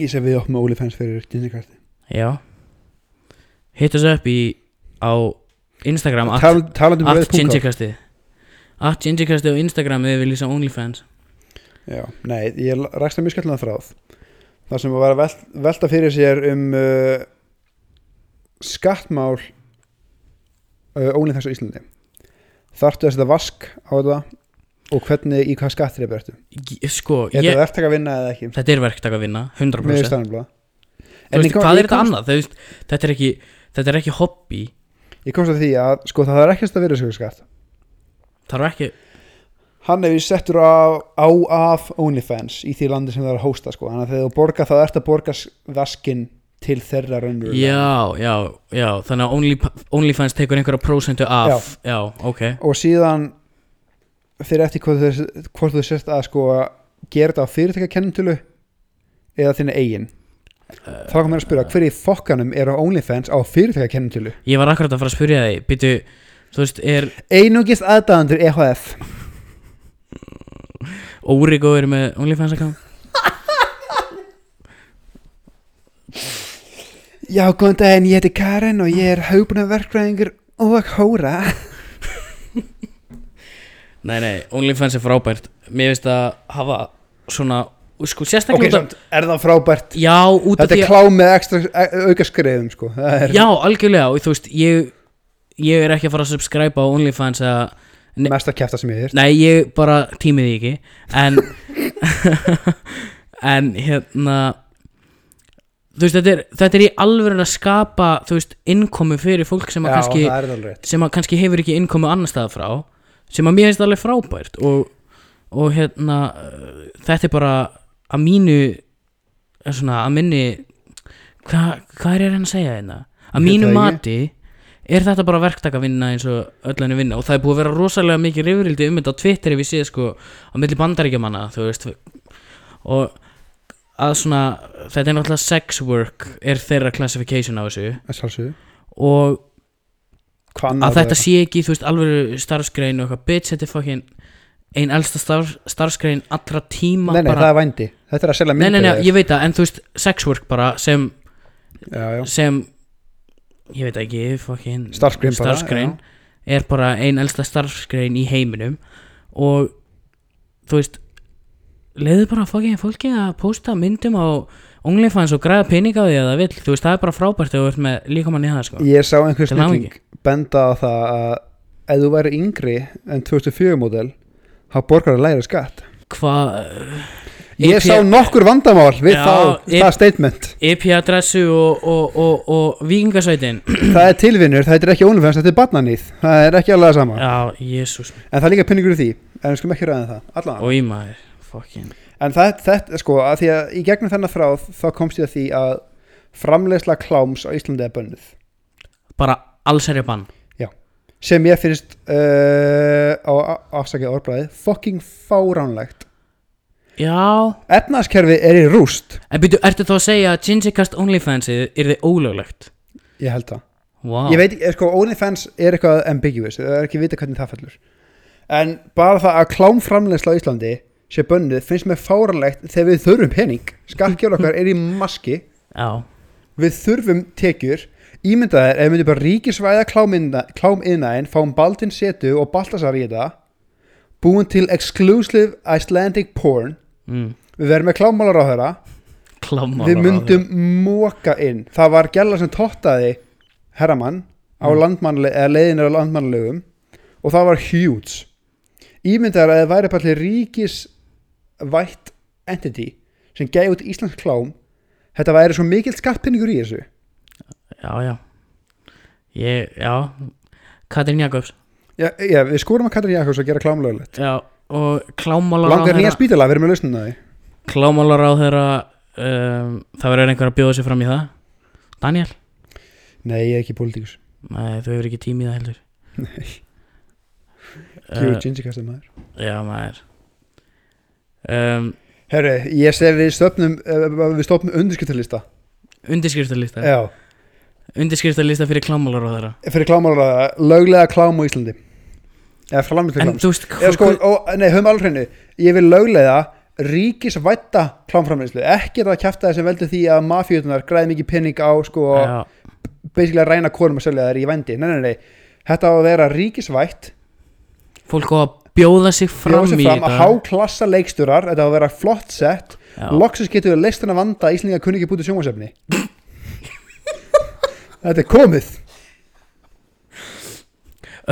Ég sé við okkur með OnlyFans fyrir Disneykarti já. Hitt us upp í á Instagram at, Tal, Talandi um at gingerkastið á Instagram við viljum sjá OnlyFans Já, nei, ég rakst á mjög skemmtilega þráð. Það sem var að vel, velta fyrir sér um uh, skattmál uh, OnlyFans á Íslandi. Þarftu að setja vask á þetta? Og hvernig, í hvað skattir er bertu sko, Er þetta verktaka að vinna eða ekki? þetta er verktaka að vinna 100% Með stannabla Þú veist, hvað er þetta annað? Veist, þetta, er ekki, þetta er ekki hobby. Ég komst að því að sko það er ekkert að vera skatt. Þarf ekki Hann hefur settur á, á af OnlyFans í því landi sem það er að hósta sko. Þannig að þegar þú borga þá ert að borga vaskinn til þeirra raunverulega. Já, já, já, þannig að Only, OnlyFans tekur einhverja prósentu af. Já, ok. Og síðan fyrir eftir hvort þú, hvort þú sért að sko gera þetta á fyrirtækjakennintölu eða þinni eigin. Þá kom mér að spyrja hver í fokkanum er á OnlyFans á fyrirtækjakennintölu ég var akkurat að fara að spyrja þig býtu, þú veist, er einungist aðdæðandur EHF Órigó er með OnlyFans account. Já, góðan daginn, ég heiti Karen og ég er haupuna verkfræðingur og hóra. Nei, nei, OnlyFans er frábært. Mér finnst að hafa svona Sko, Ok, sérstaklega samt, er það frábært? Já, út af Þetta því er klá með ekstra e- auka skreiðum sko. Það er Já, algjörlega og þú veist, ég Ég er ekki að fara að subscribe á OnlyFans eða ne- mesta kæfta sem ég er Nei, ég bara tímið því ekki. En En hérna Þú veist, þetta er, þetta er í alveg að skapa Þú veist, innkomu fyrir fólk sem að Já, kannski það er það alveg rétt. sem að kannski hefur ekki innkomu annar stað frá sem að mér finnst alveg frábært. Og, og hérna uh, þetta er bara að mínu er svona að minni hvað hva er hann að segja hérna? Að Ég mínu veit það mati er þetta bara verktakavinna eins og öll henni vinna? Og það er búið að vera rosalega mikið rifrildi um þetta á Twitter ef ég sé sko á milli bandaríkjamanna þú veist. Og að svona þetta er náttúrulega sex work er þeirra classification á þessu. Og Hvað annað að þetta sé ekki, þú veist, alveg starfsgrein og eitthvað, bitch, þetta er fokkin ein elsta starf, starfsgrein allra tíma Nei, nei, bara, það er vændi. Þetta er að selja nei, myndir nei, nei, þér. ég veit það, en þú veist, sex work bara sem, Já, já. sem ég veit ekki, fokkin Starfsgrein bara, starfsgrein er bara ein elsta starfsgrein í heiminum og þú veist leiðu bara fokkin fólki að posta myndum á OnlyFans og græða pening á því að það vill, þú veist, það er bara frábært þú ert með líkamann í það, sko. Ég sá einhver Til hamingju. snilling benda á það að ef þú væri yngri en 2004 módel þá borgar það læra skatt. Hvað Ég EP sá nokkur vandamál við Já, þá, EP það statement. IP-adressu og, og, og, og vikingasveitin Það er tilvinnur, það er ekki OnlyFans, þetta er barnanýð Það er ekki alveg það sama. Já, jésús En það er líka pinningur í því, en við skulum ekki ræða um það Allan. Í maður, fokkin En þetta, sko, að því að í gegnum þennan þráð þá komst ég að því að framleiðsla kláms á Íslandi er bönnuð. Bara allsherja bann. Sem ég finnst uh, á afsakið orðbræði fucking fáránlegt Já. Efnaðskerfi er í rúst. En byrju, ertu þá að segja að Gingercast OnlyFansið er þið ólöglegt? ég held það, Vá. Ég veit ekki, sko OnlyFans er eitthvað ambiguous, það er ekki vita hvernig það fellur. En bara það að klámframleiðsla á Íslandi sé bönnuð finnst mér fáránlegt þegar við þurfum pening. Skattgjör okkar er í maski. Já, við þurfum tekjur. Ímyndaðir ef við myndum bara ríkisvæða klámiðnaðin fáum Baldin setu og Baltasar í þetta búin til exclusive Icelandic porn. Mm. við verðum með klámálar á þeirra klámálar við myndum móka inn. Það var gæla sem tottaði herramann á Mm. landmannle eða leiðinir á landmannlegum og það var huge. Ímyndaðir að það væri bara ríkisvætt entity sem gæði út íslensk klám. Þetta væri svo mikill skattpinningur í þessu. Já, já. Ég, já. Katrín Jakobs Já, já, við skórum að Katrin Jakobs að gera klámlögulegt Já, og klámálar Langar nýja spítala, við erum með lausnum það Klámálar á þeirra um, Það verður einhver að bjóða sér fram í það. Daniel? Nei, ég er ekki pólitíkus Nei, þau hefur ekki tími í það heldur. Nei, Eh, kjúið ginsikastum maður. Já, maður. Um, Herri, ég segi við stopnum uh, við stopnum undirskriftalista Undirskriftalista Já, Undirskriftalista fyrir klámálar á þeirra fyrir klámálaráða löglega klám á Íslandi. Eða framlega En klám þú veist Eða sko, ó, nei, höfum alveg hreinu Ég vil löglega ríkisvætta klámframleyslu ekki það kjæfta það sem veldur því að mafíutunar græði mikið penning á sko, Já, basically að ræna konum að selja þær í vendi nei, nei, nei, þetta á að vera ríkisvætt. Fólk á að bjóða sig fram bjóða sig í fram að þetta háklassa leiksturar þetta á að vera flott sett. Já. loksins getur við leist hennar vanda að Íslinga kunni ekki bútið sjónvarsefni þetta er komið.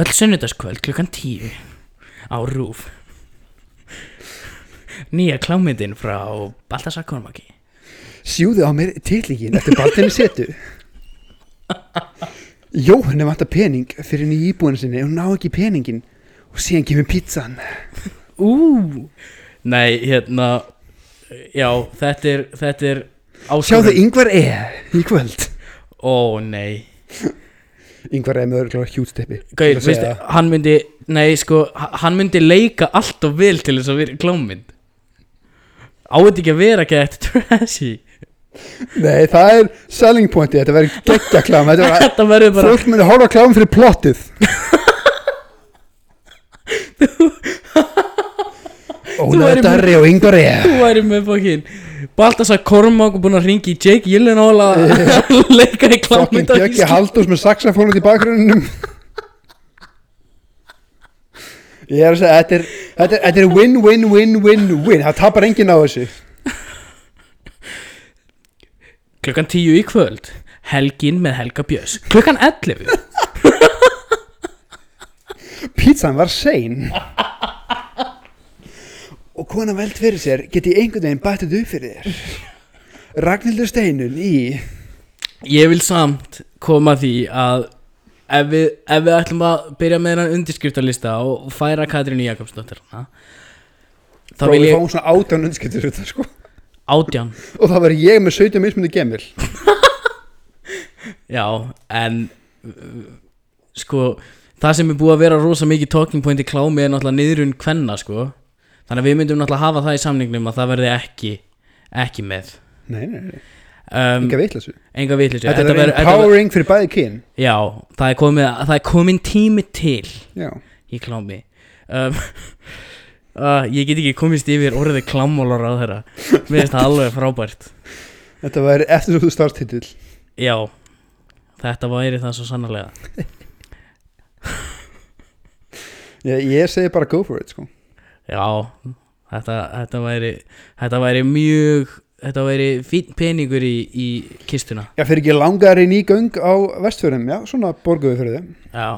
Öll sunnudagskvöld klukkan tíu á rúf Nýja klámyndin frá Baltasar Kormaki sjúðu á mér titlíkin eftir baltinni setu. Jóhann er vant að pening fyrir nýja íbúinu sinni og ná ekki peningin og síðan kemur pizzan Ú! Nei, hérna Já, þetta er Þetta er sjáðu yngvar E. í kvöld Ó, nei. Yngvar E með örgulega hjútsteppi Gauð, veist, hann myndi Nei, sko, hann myndi leika allt of vel til þess að vera klámynd. Á þetta ekki að vera gett trashy? Nei það er selling pointi þetta verður geggja klám þetta verður Þetta bara fólk myndi horfa klám fyrir plottið. Ólaður Darri og Ingvar E Þú væri með fokkin Baltasar Kormák búin að ringi Jake Gyllenhaal að leika í Fokkin klámynda Bjöggi Haldús með saxafónut í bakgrunnum. Ég er að segja Þetta er, þetta er, þetta er win, win, win, win, win. Það tapar enginn á þessu. Klukkan tíu í kvöld Helgin með Helga Björns. Klukkan 11 Pítsan var sein Og kona veld fyrir sér Geti einhvern veginn bættið upp fyrir þér? Ragnhildur Steinun í Ég vil samt koma því að ef við, ef við ætlum að byrja með hennan undirskriftalista og færa Katrínu Jakobsdóttir þá Þá vil við ég fáum svona átján unskiptir þetta sko. Átján? Og það var ég með 17 mismundi gemil Já, en sko, það sem er búið að vera rosa mikið talking point í klámi er náttúrulega niðrun kvenna, sko þannig að við myndum náttúrulega hafa það í samningnum að það verði ekki ekki með. Nei, nei, nei, um, enga vitlasu enga vitlis Þetta er empowering fyrir bæði kyn. Já, það er, komið, það er komin tími til Já, í klámi. Um, uh, Ég get ekki komist yfir orðið klámólar á þeirra. Mér finnst það alveg frábært. Þetta var eftir svo þú starfstitil Já, þetta væri það svo sannarlega. Ég, ég segi bara go for it sko Já, þetta, þetta væri þetta væri mjög þetta væri fín peningur í, í kistuna. Já, fyrir ekki langar í göng á vestfjörðum, já, svona borguðu fyrir þið Já.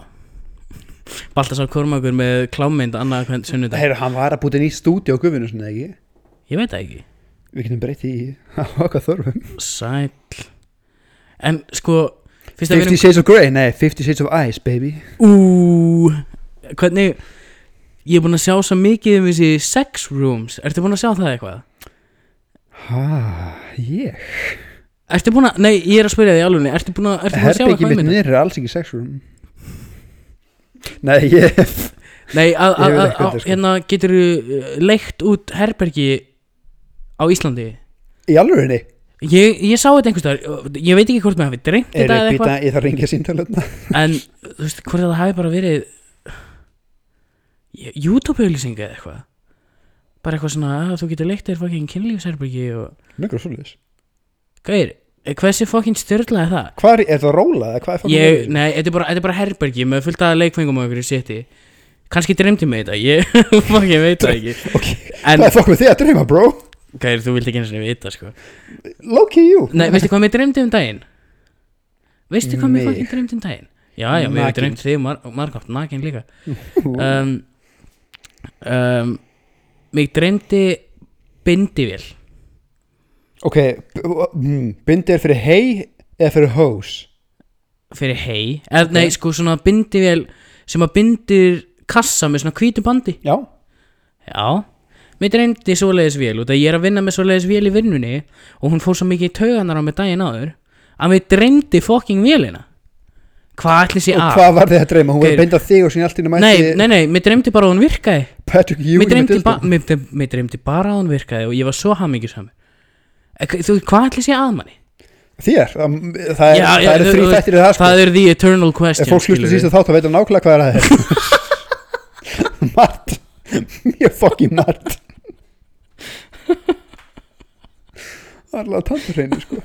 Baltasar Kormakur með klámynd annað hvern sunnudag. Heyra, hann var að búta nýtt stúdíu á gufinu svona ekki? Ég veit það ekki. Við getum breytt í okkar þörfum. Sæll. En sko við 50 Shades of Grey, nei, 50 Shades of Ice, baby. Ú, hvernig Ég er búinn að sjá svo mikið um þessi sex rooms. Ertu búinn að sjá það eitthvað? Ha, ég? Ertu búinn að, nei, ég er að spyrja því alveg Ertu búinn að, ertu búinn að sjá Herbyggi eitthvað mitt um niður er alls ekki sex room. Nei, ég Nei, að, að, að, hérna getur þú leikt út herbergi á Íslandi? Í alvörinni Ég, ég sá þetta einhverstaðar Ég veit ekki hvort maður hafi dreymt Er þetta eða eitthvað. ég þarf að ringja síntalöfna En, þú veist, hvort það hafi bara verið YouTube-auðlýsinga eða eitthvað. Bara eitthvað svona að þú getur leikt þér fucking kynlífsherbergi og Mjög svolítið Gæir, hversu fucking styrla er það? Hvað er, er það róla eða hvað er fucking Ég, nei, þetta er bara, þetta er bara herbergi með fullt af leikfengum ykkur í seti. Kannski dreymdi mig þetta, ég fucking veit það ekki. Ok, En, hvað er fokk með þig að dreyma, bro? gæir, þú vilt ekki eins og vita, sko. Low key you Nei, veistu hvað mér dreymdi um daginn? Veistu hvað mér fucking dreymdi um daginn? Já, já, mér dreymt þig mar margátt, nakin líka. Um, um, Mig dreymdi bindivél. Ok, mm, bindi er fyrir hei eða fyrir hose? Fyrir hei eða nei sko svona bindivél sem að bindir kassa með svona hvítu bandi. Já, já. Mér dreymdi svoleiðis vél út að ég er að vinna með svoleiðis vél í vinnunni og hún fór svo mikið í tauganar á mig daginn áður að mér dreymdi fokking vélina hvað ætli sé og að? hvað var þið að dreyma? Hún var Geir. að þig og sín allt í nei, mætti nei, nei, mér dreymdi bara að hún virkaði. Patrick mér Ewing með dreymdi, ba mér, mér, mér dreymdi bara að hún virkaði og ég var svo hamingjusam þú, hvað ætli sé að manni? Þér, það, það er, það er þrý þú- þættir í það sko. það er the eternal question Ef fólk síst að þátt þá veitum nákvæmlega hvað er að það er Margt Mjög fucking margt Það er alveg að tanta hreinu sko.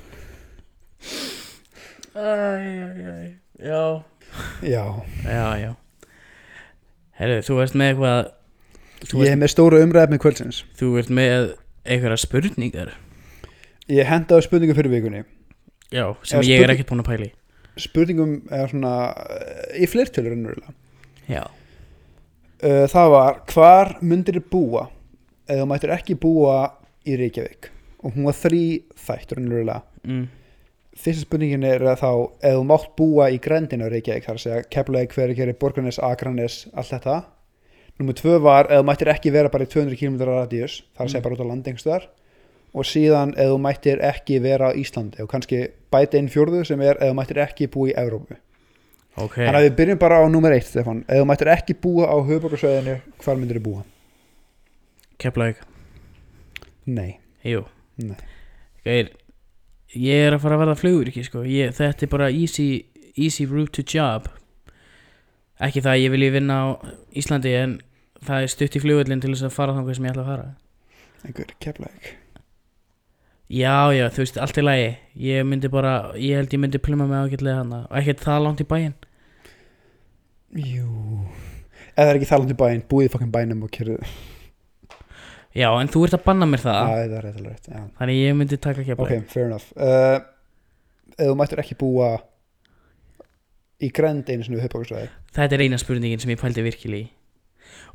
Æ, æ, æ, já. Já, Já, já. Herru, þú ert með eitthvað Þú ég ert, er með stóra umræð með kvöldsins. Þú ert með einhverja spurningar. Ég hendaði spurningu fyrir vikunni. Já, sem Já, ég er spurning- ekkert búin að pæli Spurningum er svona eh, í fleirtölu raunverulega. Já. Uh, Það var, hvar myndir búa eða þú mættir ekki búa í Reykjavík? Og hún var þrý þættur raunverulega. Mm. Fyrsta spurningin er að þá ef þú mátt búa í grændinu á Reykjavík þar að segja Keflavík, Hverikeri, Borgarnes, Akranes allt þetta. Númer tvö var ef þú mættir ekki vera bara í 200 km radíus þar að segja bara út á landengstar og síðan ef þú mættir ekki vera á Íslandi og kannski bæta inn fjórðu sem er ef þú mættir ekki búa í Evrópu. Ok. Þannig að við byrjum bara á númer eitt Stefán. Ef þú mættir ekki búa á höfuborgarsvæðinu hvar myndir þú búa? Keflavík. Nei, Jú. Nei Ég er að fara að verða flugur ekki sko. Ég, Þetta er bara easy, easy route to job. Ekki það að ég vilji vinna á Íslandi en það er stutt í flugvöllin til þess að fara þangar sem ég ætla að fara. Einhver keflæk Já, já, þú veist, allt í lagi. Ég myndi bara, ég held ég myndi pluma mig ágætlega hana og ekkert það langt í bæinn. Jú. Eða er ekki það langt í bæinn, búið í fokkin bænum og kyrðu Já, en þú ert að banna mér það. Já, það er rétt alveg rétt já. Þannig ég myndi taka að Ok, fair enough. Uh, Ef þú mættir ekki búa í grænd einu sinni við höfbókarsvæði Þetta er eina spurningin sem ég pældi virkilega í.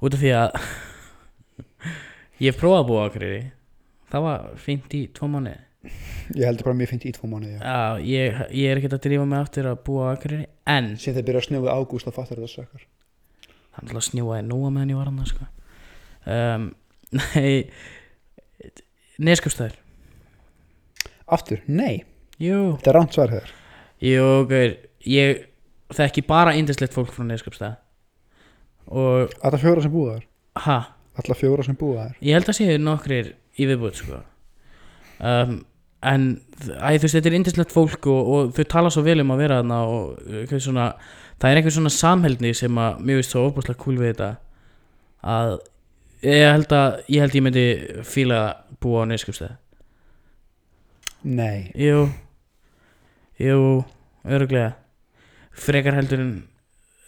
Út af því að Ég prófaði að búa á Akureyri. Það var fínt í tvo mánu Ég heldur bara mjög fint í tvo mánuði já. Já, ég, ég er ekkert að drífa mig aftur að búa á Akureyri En Síðan þeir byrja að snjóða ágúst og fattar þetta sökkar Það er alltaf snjóaði nú að meðan ég var hann sko. um, Nei. Neskjöfstæður Aftur, nei, Jú. Þetta er rámt svar hér. Jú, gaur Ég þekki bara indislegt fólk frá Neskjöfstæð Og, Alla fjóra sem búa þar? Ha? Alla fjóra sem búa þar? Ég held að séu nokkrir í viðbútt sko. um, En æ, þú veist, þetta er indislegt fólk og, og þau tala svo vel um að vera þarna og uh, svona, það er einhver svona samheldni sem að mér veist svo óbúslega cool við þetta að ég held að ég held ég myndi fíla að búa á neyskjöfstæð Nei, Jú Jú, öruglega Frekar heldur en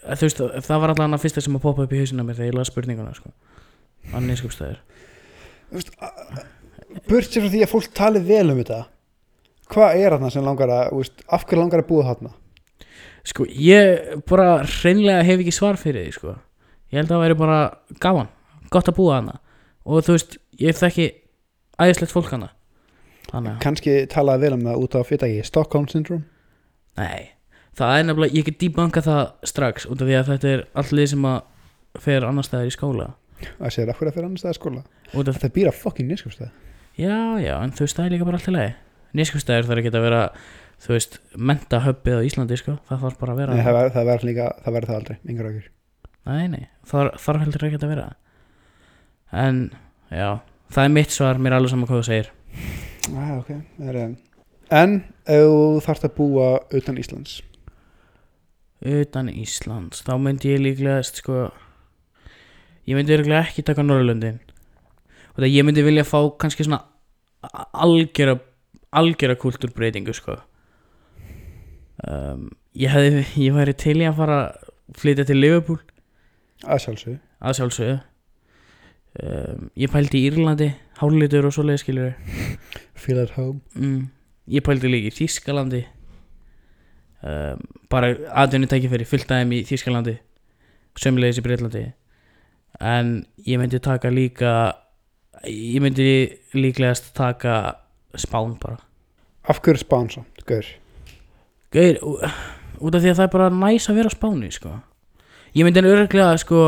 Þú veist, það var allan að fyrsta sem að poppa upp í hausina mér þegar ég laði spurninguna sko. á neyskjöfstæður burt sér frá því að fólk tali vel um þetta Hvað er þarna sem langar að úst, Af hverju langar að búa þarna? Sko, ég bara hreinlega hef ekki svar fyrir því, sko. Ég held að það væri bara gaman, gott að búa hana. Og þú veist, ég þekki æðislegt fólk hana. Að, Kanski talaði vel um það út á fyrir ekki Stockholm syndrome nei, það er nefnilega, ég get dýbanka það strax út af því að þetta er allir sem að fer annar staðar í skóla. að segja af hverju að fyrir annars staðar skóla Út af, Þetta býra fucking nýskjöfstæð já, já, en þú veist, það er líka bara allt í lagi. Nýskustæður þarf ekki að vera, þú veist, menta höppið á Íslandi, sko. Það þarf bara að vera. Nei, það verður það það það aldrei, yngur aukur Nei, nei, þar, þarf heldur ekki að vera En, já Það er mitt svar, mér er alveg saman hvað þú segir. Ah, okay. er, um, En ef þú þarft að búa utan Íslands? Utan Íslands, þá myndi ég líklegast sko Ég myndi örugglega ekki taka Norrlöndin Og það ég myndi vilja fá kannski svona a- algjöra algjöra kultúrbreytingu sko. Um, Ég hefði, ég væri til í að fara flytja til Liverpool. Að sjálfsög að sjálfsögðu um, Ég pældi í Írlandi, hálitur og svoleiði skilur Feel at home mm, ég pældi líka í Þískalandi um, bara aðdunni tækifæri fullt aðeim í Þískalandi sömulegis í Breitlandi en ég myndi taka líka ég myndi líklegast taka Spán bara. Af hverju spán samt, gaur? Gauir, ú- út af því að það er bara næs að vera á Spáni sko. ég myndi en örglega sko,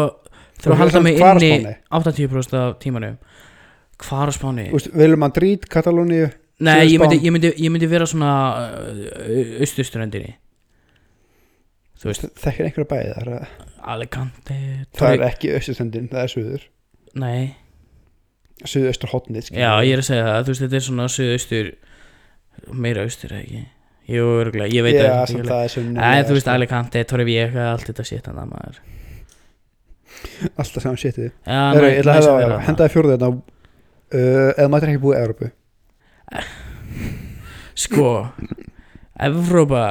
þurfa að halda mig inni Spáni? 80% af tímanum. Hvar á Spáni? Vilum Madrid, Katalóníu Nei, ég myndi, ég, myndi, ég myndi vera svona austurströndinni. Þú veist, Þekkir einhverja þar að- Það Alicante er ekki austurstendin, það er suður. Nei, Suðaustur hotnið já ég er að segja það. Veist, þetta er svona suðaustur Meira austur ekki? Jú, ég veit Já, það er sem Nei, þú veist, Alicante, Torrevieja, allt þetta shit hann maður Alltaf saman shitið Já, Heru, næ- Ég ætla næs að vera hefða þarna. Hendaði fjórðu þetta uh, Eða mættir ekki búið Európu Sko Evrópa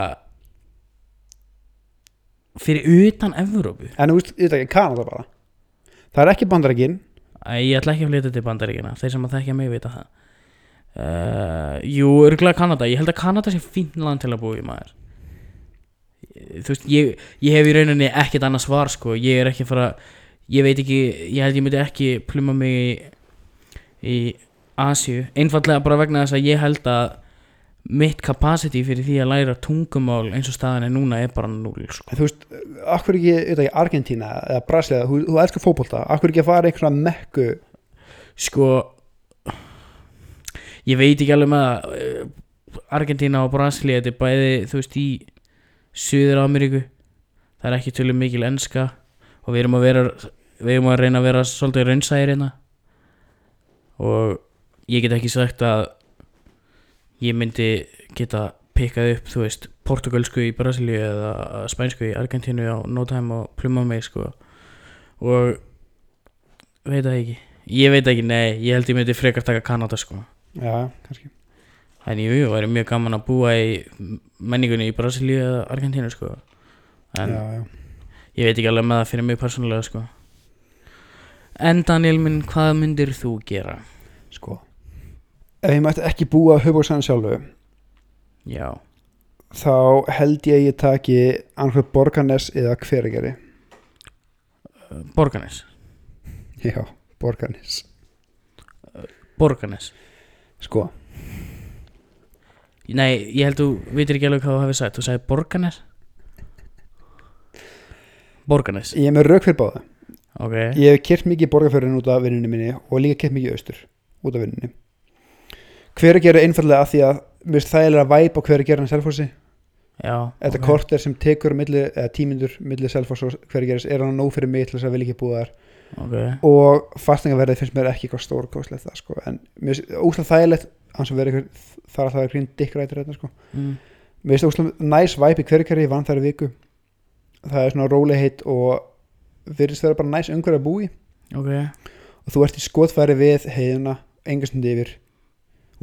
Fyrir utan Evrópu? En þú veist, ég veit ekki, Kanada bara. Það er ekki bandarækin Ég ætla ekki að flytja til bandaríkina Þeir sem að þekkja mig vita það. Uh, Jú, örgulega Kanada. Ég held að Kanada sé fín land til að búa í maður. Þú veist, ég, ég hef í rauninni ekkert annað svar sko. Ég er ekki að fara Ég veit ekki, ég held ég myndi ekki pluma mig í, í Asíu. Einfallega bara vegna þess að ég held að Mitt capacity fyrir því að læra tungumál eins og staðan er núna er bara núl sko. Þú veist, akkur ekki, veit ekki, Argentína eða Brasilia, þú, þú elskar fótbolta akkur ekki að fara einhverja mekku? Sko Ég veit ekki alveg með eh, Argentína og Brasilia Þetta er bæði, þú veist, í Suður Ameríku Það er ekki tölum mikil enska Og við erum að vera Við erum að reyna að vera svolítið raunsæðir hérna. Og ég get ekki sagt að Ég myndi geta pikkað upp, þú veist Portugalsku í Brasilíu eða spænsku í Argentínu á no time og pluma mig, sko. Og veit það ekki. Ég veit ekki, nei, ég held ég myndi frekar taka Kanada sko. Já, kannski. En jú, jú, væri mjög gaman að búa í menningunni í Brasilíu eða Argentínu sko. En Já, já ég veit ekki alveg með það fyrir mig persónulega sko. En Daniel minn, hvað myndir þú gera? Sko Ef ég mætti ekki búa að höfbóksann sjálfu Já, þá held ég að ég taki annað Borgarnes eða Hverageri Borganes Já, Borgarnes. Borganes Sko, Nei, ég held þú vitir ekki alveg hvað þú hefði sagt. Þú sagði Borganes Borganes, ég er með rauk fyrir báða. Ok. Ég hef kert mikið borgarfjörðin út af vinnunni minni og líka kert mikið austur út af vinnunni. Hverageri er einfallega að því að finnst þægilega væp á Hverageri en Selfossi? Já, Þetta ok. kort er sem tekur milli, eða tímyndur milli Selfoss og Hveragerðis er hann nóg fyrir mig til þess að vil ekki búa þar? Ok, og fastningaverðið finnst mér ekki eitthvað stórkostlegt það sko. En óslega þægilegt að vera eitthvað þar að það er grín dikkrættir þetta sko. Mm. mér finnst óslega næs væp í hverjarkari ég vann þar í viku það er svona róleg heitt og virðist vera bara næs umhverju að búi ok. Og þú ert í skotfæri við heiðuna engastundi yfir.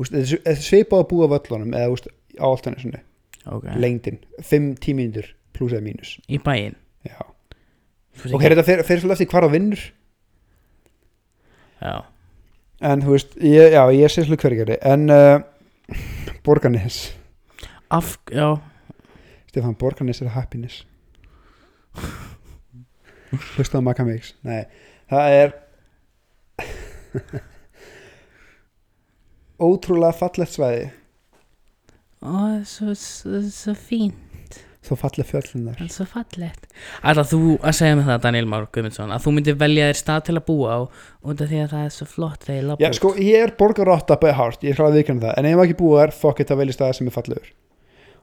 Er- þetta er svipað að búa á völlunum eða úst, á áltanisinu, Ok, lengdin. 5 tímínútur pluss eða mínus. Í bæinn? Já. Þú ok, þetta fer svolítið eftir hvar á vinnur. Já, en þú veist, ég, já, ég sé svolítið hverjarkari en uh, Borgarnes. Af, já. Stefán, Borgarnes er happiness hlusta á Maka Mix. Nei, það er ótrúlega fallegt svæði. Ó, það er svo, svo, svo fín þó falleg fjöllin þar Það er svo fallegt. Ætla þú að segja mig það Daniel Már Guðmundsson að þú myndir velja þér stað til að búa á út af því að það er svo flott þegar ég labba já, út. sko, ég er borgarotta by heart, ég hraði viðkjörnum það en ef ég má ekki búa þar, fuck it, það velja staða sem er fallegur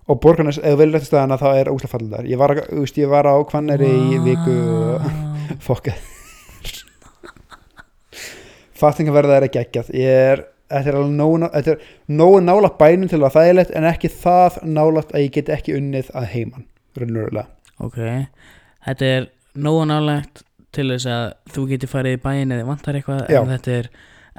og Borgarnes, ef þú velja þetta staðana þá er óslega falleg þar, ég var, veist, ég var á Hvanneri í viku og Vá. Fokka Fattingaverða er ekki ekkert Ég er, þetta er alveg nógu nála bænum til að það er þægilegt En ekki það nálægt að ég get ekki unnið að heiman Raunverulega. Ok, þetta er nógu nálegt til þess að þú getur farið í bæin eða vantar eitthvað Já. en þetta er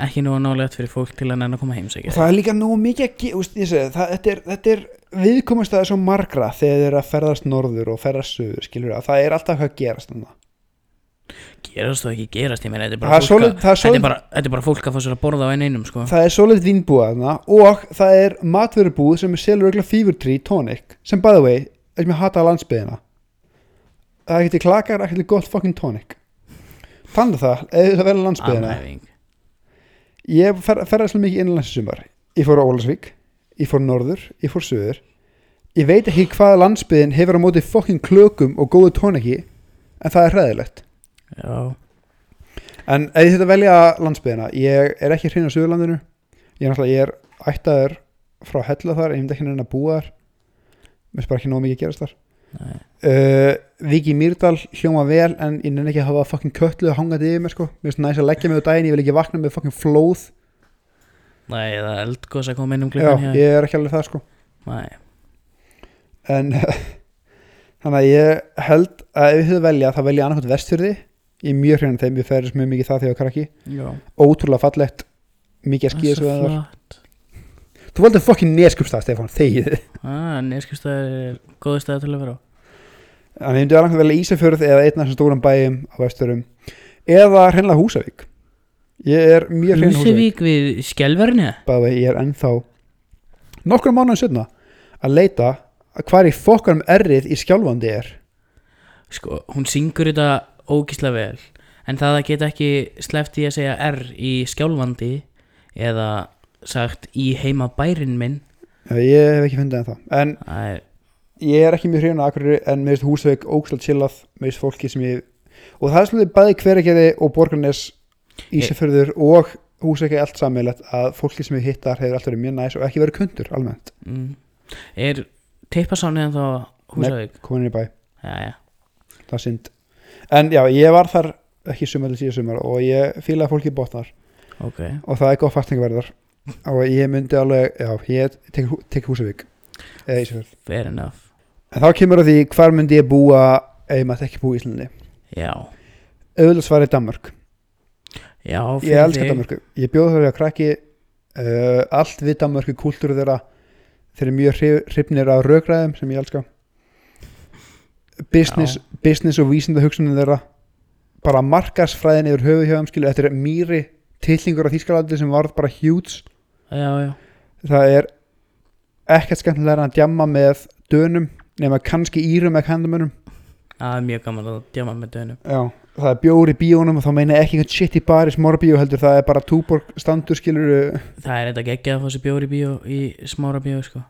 ekki nógu nálegt fyrir fólk til að nenn að koma Og heimsækja það er líka nógu mikið að úst, þetta er, þetta er viðkomast að svo margra þegar þeir eru að ferðast norður og ferðast söður skilur að það er alltaf hvað að gerast þarna. Gerast þú ekki gerast, ég meina þetta er það, bara er fólk svolít, að það, er þetta er bara, þetta er bara fólk að fá sér að borða á einu einum sko. það er vínbúða þarna og það er matvörubúð sem er selur örugglega Fever Tree Tonic sem by the way, er sem ég hata á landsbyðina það er ekkert í klakar, ekkert í gott fucking tonic. Þannig að það, eða það verður landsbyðina ég fer, ferðast svolítið mikið innanlands í sumar. Ég fór á Ólasvík, ég fór norður ég fór söður ég veit ekki hvað landsbyðin hefur á móti fucking klökum og góðu tóniki en það er hræðilegt. Já, en ef ég þetta velja landsbyðina ég er ekki hrein á söðurlandinu ég er náttúrulega, ég er ættaður frá hella þar, ég myndi ekki neina að búa þar. Mér bara ekki nóg mikið að gerast þar. Uh, Viki Mýrdal hljóma vel en ég nenni ekki að hafa fucking köllu hangandi yfir mér sko, mér finnst næst að leggja mig á daginn ég vil ekki vakna með fucking flóð nei, það er eldgós að koma inn um já, klukkan hér ég er ekki alveg það sko. Nei, en þannig að ég held að ef hefði velja þá velja annarkvæmt vestfyrði ég er mjög hrein þeim, ég ferðist mjög mikið það þegar ég var krakki. Já. Ótrúlega fallegt, mikið að skýða svo það þú valdi fucking neskupstað Stefán, þegið ah, Neskjöfstæð er góði stæð til að vera á. Þannig ég myndi annarkvæmt velja Ísafjörð eða einn af þessum stórum bæjum á vesturum eða hreinlega Húsavík ég er mjög hrein Húsavík við skjálverni bæði, ég er ennþá nokkrum mánuðin setna að leita að hvar í fokkarum errið í skjálfandi er. Sko, hún syngur þetta ógíslega vel En það að geta ekki sleppt í að segja R í skjálfandi Eða sagt í heima bærin minn. Já, ég hef ekki fundið ennþá. En Það er, ég er ekki mjög hrifin að Akureyri en mér finnst Húsavík ógslag chillað mér finnst fólki sem ég og það er svolítið bæði hveragerði og borgarnes Ísafjörður og er allt sammeilegt að fólki sem ég hittar hefur alltaf verið mjög næs og ekki verið kundur almennt. Mm, er teipasánið en þá Húsavík komin inn í bæ, Já, já, það er synd. En já, ég var þar ekki sumar til síðan sumar og ég fílaði fólki bótnar ok. Og það er góð fastingverðar og ég myndi alveg, já, ég tek, tek Húsavík eða Ísafjörð. Fair enough. En þá kemur að því hvar myndi ég búa ef mætti ekki búa í Íslandi? Já, auðvitað svarið Danmörk Já, ég fyrir elska þig. Danmörku. Ég bjóð við að krakki uh, allt við Danmörku kúltúru þeirra. Þeir eru mjög hrif- hrifnir af rökræðum sem ég elska. Business, business og vísinda hugsunum þeirra. Bara markasfræðin yfir höfuð hjá þeim þetta er mýri tillingur á Þýskalandi sem varð bara huge. Já, já, það er ekkert skemmtilega að djamma með dönum nema kannski írum með kandamunum það er mjög gaman að djama með dönum. Já, það er bjór í bíónum og þá meina ekki einhvern shit í bar í smára heldur það er bara túborg standur skilur Það er eitthvað geggjað að fá sér bjóri bíó í smára bíó sko.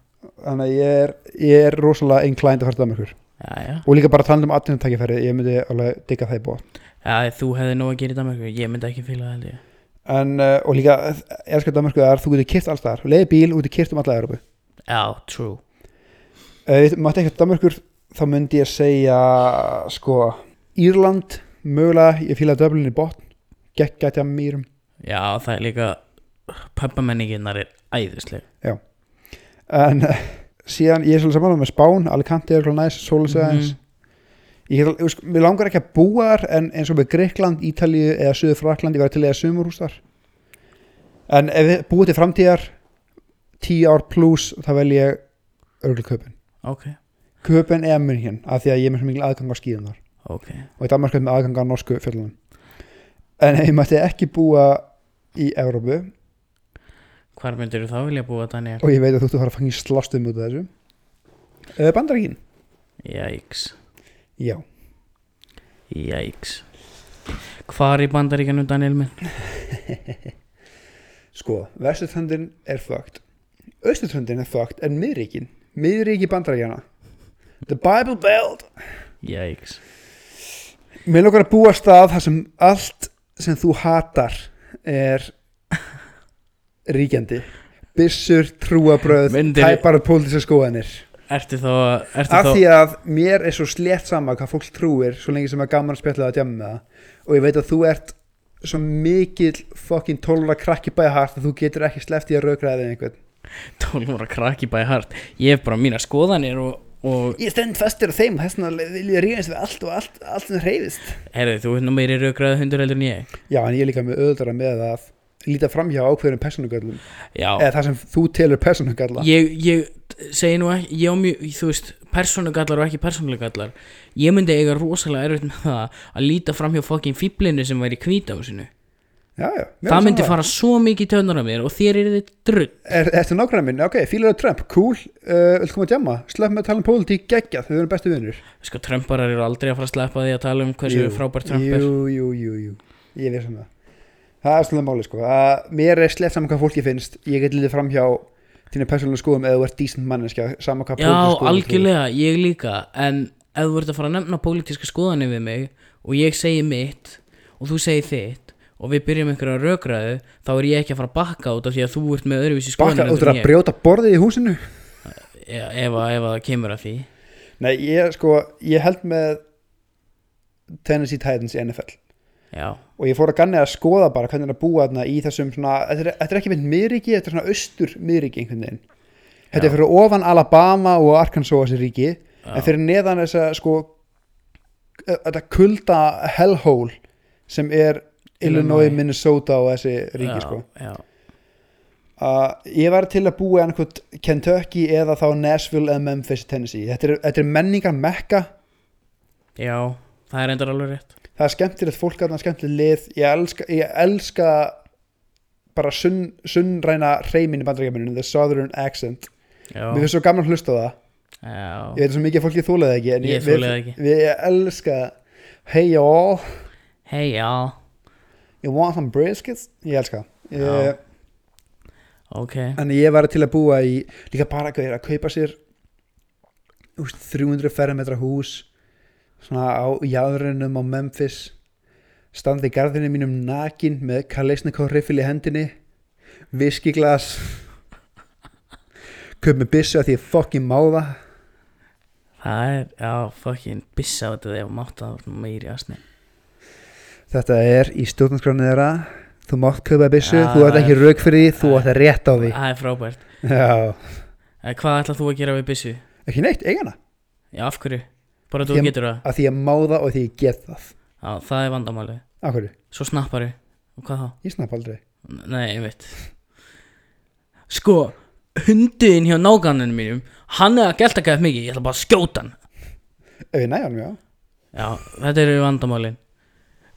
Þannig að ég er, ég er rosalega inclined að fara til Danmarkur Já, já, og líka bara talað um atvinnutækifæri ég myndi alveg digga það í bótt já þú hefði nóg að gera í Danmarku Ég myndi ekki fíla það en, uh, og líka, ég elskar Danmarku að þú getur kipt alls þar, leiði bíl út í kipt um alla Európu Já, true. Ef ég mátti ekki til Danmarkur þá myndi ég segja sko, Írland mögulega, ég fíla Dublin í botn. Geggjætja mýrum. Já, það er líka Pöppamenninginnar er æðisleg. En uh, síðan ég er svolítið saman með Spán Alicante er svolítið næs, Sólusega Mhm. eins ég, ég, mér langar ekki að búa þar en eins og með Greikland, Ítalíu eða Suður Frakland, ég var til að sumurhús þar. En ef við búið til framtíðar 10 ár pluss þá vel ég örgulega köpun Ok, köpun eða München af því að ég er með svo mikil aðgang á skíðum þar ok. Og í Danmark er með aðgang á norsku fjöllunum en ef ég mætti ekki búa í Evrópu Hvar myndir þú þá vilja búa Daniel? og ég veit að þú ert að fara að fangja slástum út af þessu. Uh, Bandaríkin, Jæks, já. Jæks. Hvar í bandaríkanum Daniel minn? Sko, vesturtröndin er fucked. Östurtröndin er fucked en miðríkin, miðríki bandarækjana The Bible Belt. Jæks Mér lókar að búa stað þar sem allt sem þú hatar er ríkjandi. Byssur, trúabröð, Myndir- tæpar pólitíska skoðanir. Ertu þá Ertu Af þá því að mér er svo slétt sama hvað fólk trúir svo lengi sem er gaman að spjalla það að djamma með það og ég veit að þú ert svo mikill fokkin tólra krakki bæja hart að þú getur ekki sleppt í að raukraði einhvern. 12 ára krakki bæði hart Ég hef bara mína skoðanir og, og Ég stend fastur á þeim og þess vegna vil ég ríðast við allt og allt, allt sem hreyfist. Herðu, þú ert nú meiri raukraði hundur heldur en ég. Já, en ég er líka með öðuldara með að líta framhjá ákveðurum persónugallum Já, eða það sem þú telur persónugalla. Ég, ég segi nú ekki ég á mjög, þú veist, persónugallar og ekki persónugallar ég myndi eiga rosalega erfitt með það að líta fram hjá fokkin fýblinu sem væri hvít á sinu Já, já, það er myndi fara svo mikið í af mér og þér er þið drull er, Ertu nákvæmlega minn, ok, fílar Trump, cool. Uh, Viltu koma að djamma, slepp með að tala um pólitík geggjað, þau erum bestu vinnur sko, Trumparar eru aldrei að fara að sleppa því að tala um hversu frábært Trump er. Jú, jú, jú, jú, ég veist um það. Það er svolítið máli, sko. Að Mér er slett saman hvað fólki finnst. Ég get litið framhjá þínu persónulega skoðum eða þú ert decent manneskja, sama hvað Já, pólitísk skoðun þú trúir. algjörlega, og við byrjum einhverja rökraðu þá er ég ekki að fara að bakka út af því að þú ert með öðruvísi Bakka, skoðanir þú ert að brjóta borðið í húsinu? Já, ef, að- ef að það kemur að því. Nei, ég sko, ég held með Tennessee Titans í NFL Já, og ég fór að ganni að skoða bara hvernig það er að búa þarna í þessum svona, þetta er, þetta er ekki mynd miðriki, þetta er svona austur miðriki einhvern veginn. Þetta Já. er fyrir ofan Alabama og Arkansas þessi ríki, já, en fyrir neðan þessa sko þetta kulda hellhole sem er Illinois. Minnesota og þessi ríki já, sko. já, að ég var til að búa í annarkot Kentucky eða þá Nashville eða Memphis, Tennessee. Þetta er, þetta er menningar mekka. Já, það er endur alveg rétt. Það er skemmtilegt fólk að það er skemmtilegt lið. Ég elska, ég elska bara sunn, sunnræna hreimin í bandarækjamuninu, the southern accent. Já, mér finnst svo gaman að hlusta það. Já, ég veit svo mikið að fólki þólaði ekki en Ég ég, það ekki. við, við elska hey y'all, hei, já, you want some briskets? Ég elska það. Já. ég, ok. En ég var til að búa í líka bara að, að kaupa sér úst, 300 ferrametra hús svona á jáðurinnum á Memphis standi í garðinu mínum nakin með Kalesnikov riffil í hendinni viskiglas kaup með byssu að því ég fokkin máða Það. Er, já, fucking bissa á þetta þegar mátt að meiri asni þetta er í stjórnarskráni þeirra. Þú mátt kaupa byssu, Já, þú átt ekki það rauk fyrir því þú átt rétt á því. Það er frábært. Eh, Hvað ætlað þú að gera við byssu? ekki neitt, eigana Já, af hverju? Bara þú að- getur það. að því ég máða og því ég get það. Já, það er vandamálið. Af hverju? Svo snapparu og hvað þá? Ég snapp aldrei. Nei, ég veit. Sko, hundin hjá nágranninu mínum Hann er að gelta gæð mikið, ég ætla bara að skjóta hann. Ef ég næja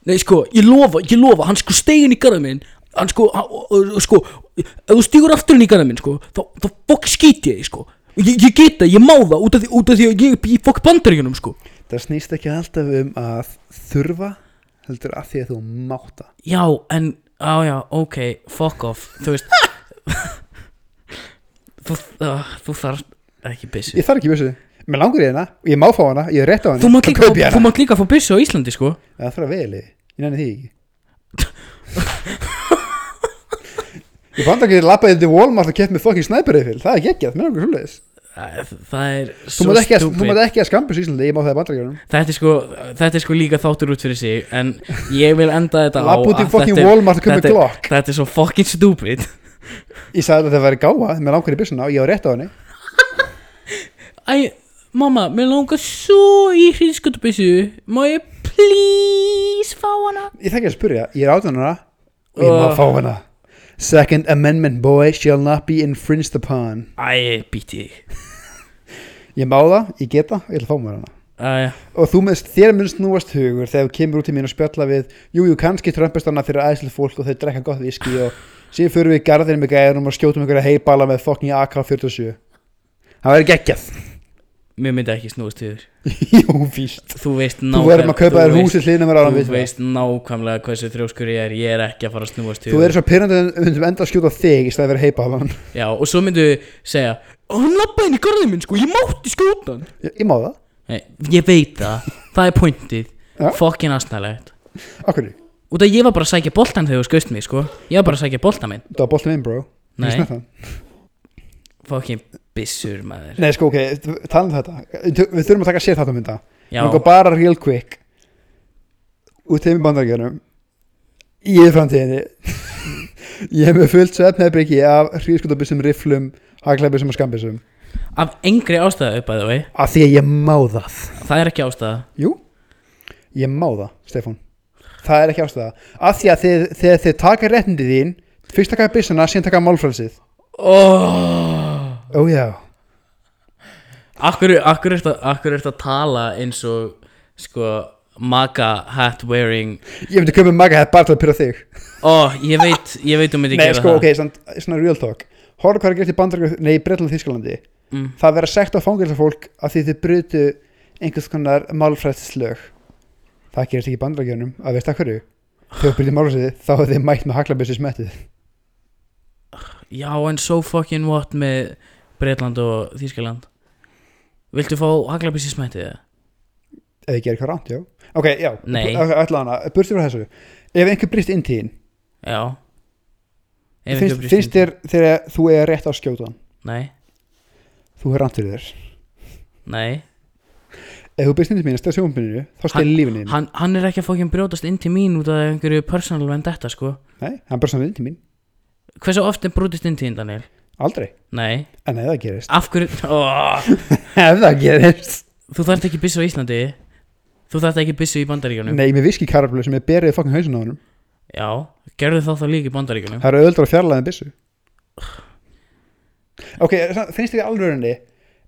Nei, sko, ég lofa, ég lofa Hann sko stegin í garðum minn Hann sko, hann, sko Ef þú stígur aftur inn í garðum minn, sko Þá, þá fokk skýt ég, sko. Ég, ég get það, ég má það út af því, út af því að ég, ég fokk bandaríkjunum, sko. Það snýst ekki alltaf um að þurfa heldur að því að þú mátt það. Já, en, á já, ok, fuck off Þú veist. Þú, uh, þú þarf ekki byssu. Ég þarf ekki vissu Mér langur í hérna og ég má fá hana Ég er rétt á hana Þú mátt líka, ég þú hana. mátt líka fá byssu á Íslandi, sko. Það þarf að veli Ég nenni því ekki. Ég fannst ekki að lappa til Walmart og kett með fokkin snæperifil Það er geggjað, mér langur svoleiðis. Það það er svo ekki, að- þú stúpid mátt ekki að skampus Íslandi Ég má það í bandaríkjunum. Þetta, er sko, þetta er sko líka þáttur út fyrir sig En ég vil enda þetta á Lappa út í að fokkin er- Walmart og er- glokk Þetta er svo fucking stupid. Ég sagði að það væri gáða Mér langar í byssuna og ég var rétt á henni. Æ, mamma, mér langar svo í hríðsköldubissu Má ég please fá hana? Ég þekki að spyrja, ég er átján hana Og ég má fá hana. Second Amendment boy shall not be infringed upon. Æ, býti Ég má það, ég get það, ég ætla að fá mér hana. Æ, Og þú minnst, þér minnst núast hugur Þegar þú kemur út til mín og spjalla við Jú, jú, kannski trömpist hana fyrir æslu fólk Og þau drekka gott viski og síðan fyrir við í garðinu með gæðunum og skjótum einhverja heibala með fucking AK-47 Það verður geggjað mér myndi ekki snúast þér. Jú, víst. Þú veist Þú verður maður að kaupa þér húsið hlýna mér ára Þú veist nákvæmlega hversu þrjóskur ég er. Ég er ekki að fara að snúast til Þú verður svo pyrrandi að við myndum enda að skjóta þig í stæði að vera heibalan Já, og svo myndu segja "Ó, Hann lappaði inn í garðið minn, sko, ég mátti skjóta hann. Ég, ég má það, Nei, Ég veit það, það er pointið. Fokkin aðstæðlegt okkur Út að ég var bara að sækja boltan þegar þú skaust mig, sko. Ég var bara að sækja boltan minn. Það var boltin minn, bro. Nei, hann. fokkin bissur, maður. Nei, sko, ok, tala um þetta. Við þurfum að taka sér þetta mynda. Já, Langar bara real quick. Út þeim í bandaríkjunum. Í framtíðinni Ég hef með fullt svefnhebriki af hríðskottabissum, rifflum, haglæbissum og skambissum af engri ástæðu upp að þau Af því að ég má það. Það er ekki ástæða. Jú, ég má það, Stefán. Það er ekki ástæða. Af því að þið, þegar þið taka réttindi þín Fyrst taka byssuna, síðan taka málfrælsið oh. Ó já. Akkur, akkur, ertu að tala eins og Sko, maga hat wearing? Ég myndi köpa maga þetta bara til að pyrra þig. Ó, ég veit, ég veit um þetta Nei, gera sko, það. ok, svona, svona real talk. Horfðu hvað er gert í bandaríkjum, nei, í Bretland Þískalandi mm. Það vera sekt á fangilsa fólk af því þið brutu einhvers konar málfræðslög. Það gerist ekki í bandaríkjunum. Að veist að hverju? Þegar þú byrðið málfræðslið þá er þið mætt með haglabessi smettið. Já, en so fucking what með Breitland og Þýskaland. Viltu fá haglabissi smættið það? Ef þið gerir eitthvað ránt, já. Ok, já, Nei. ætla hana, burtið frá þessu. Ef einhver brýst inn þín Já. Finnst, finnst þér þegar þú er rétt á að skjóta hann Nei, Þú er ránt fyrir þér. Nei. Ef þú brýst inn til mín að stæða sjónbyrninu þá stelur lífinu hann, hann er ekki að fokkin brjótast inn til mín út af einhverju personal vendetta, sko. Nei, hann svona inn til mín. Hversu oft er brútist inn til þín, Daniel? Aldrei, Nei, en ef það gerist. Af hverju oh, Ef það gerist. Þú þarft ekki byssu á Íslandi. Þú þarft ekki byssu í Bandaríkjunum. Nei, með viski karablu sem er berið fokkin hausin á honum. Já, gerðu þá þá líka í Bandaríkjunum. Það eru öðuldur að fjarlæða byssu. Ok, finnst þér alvörinni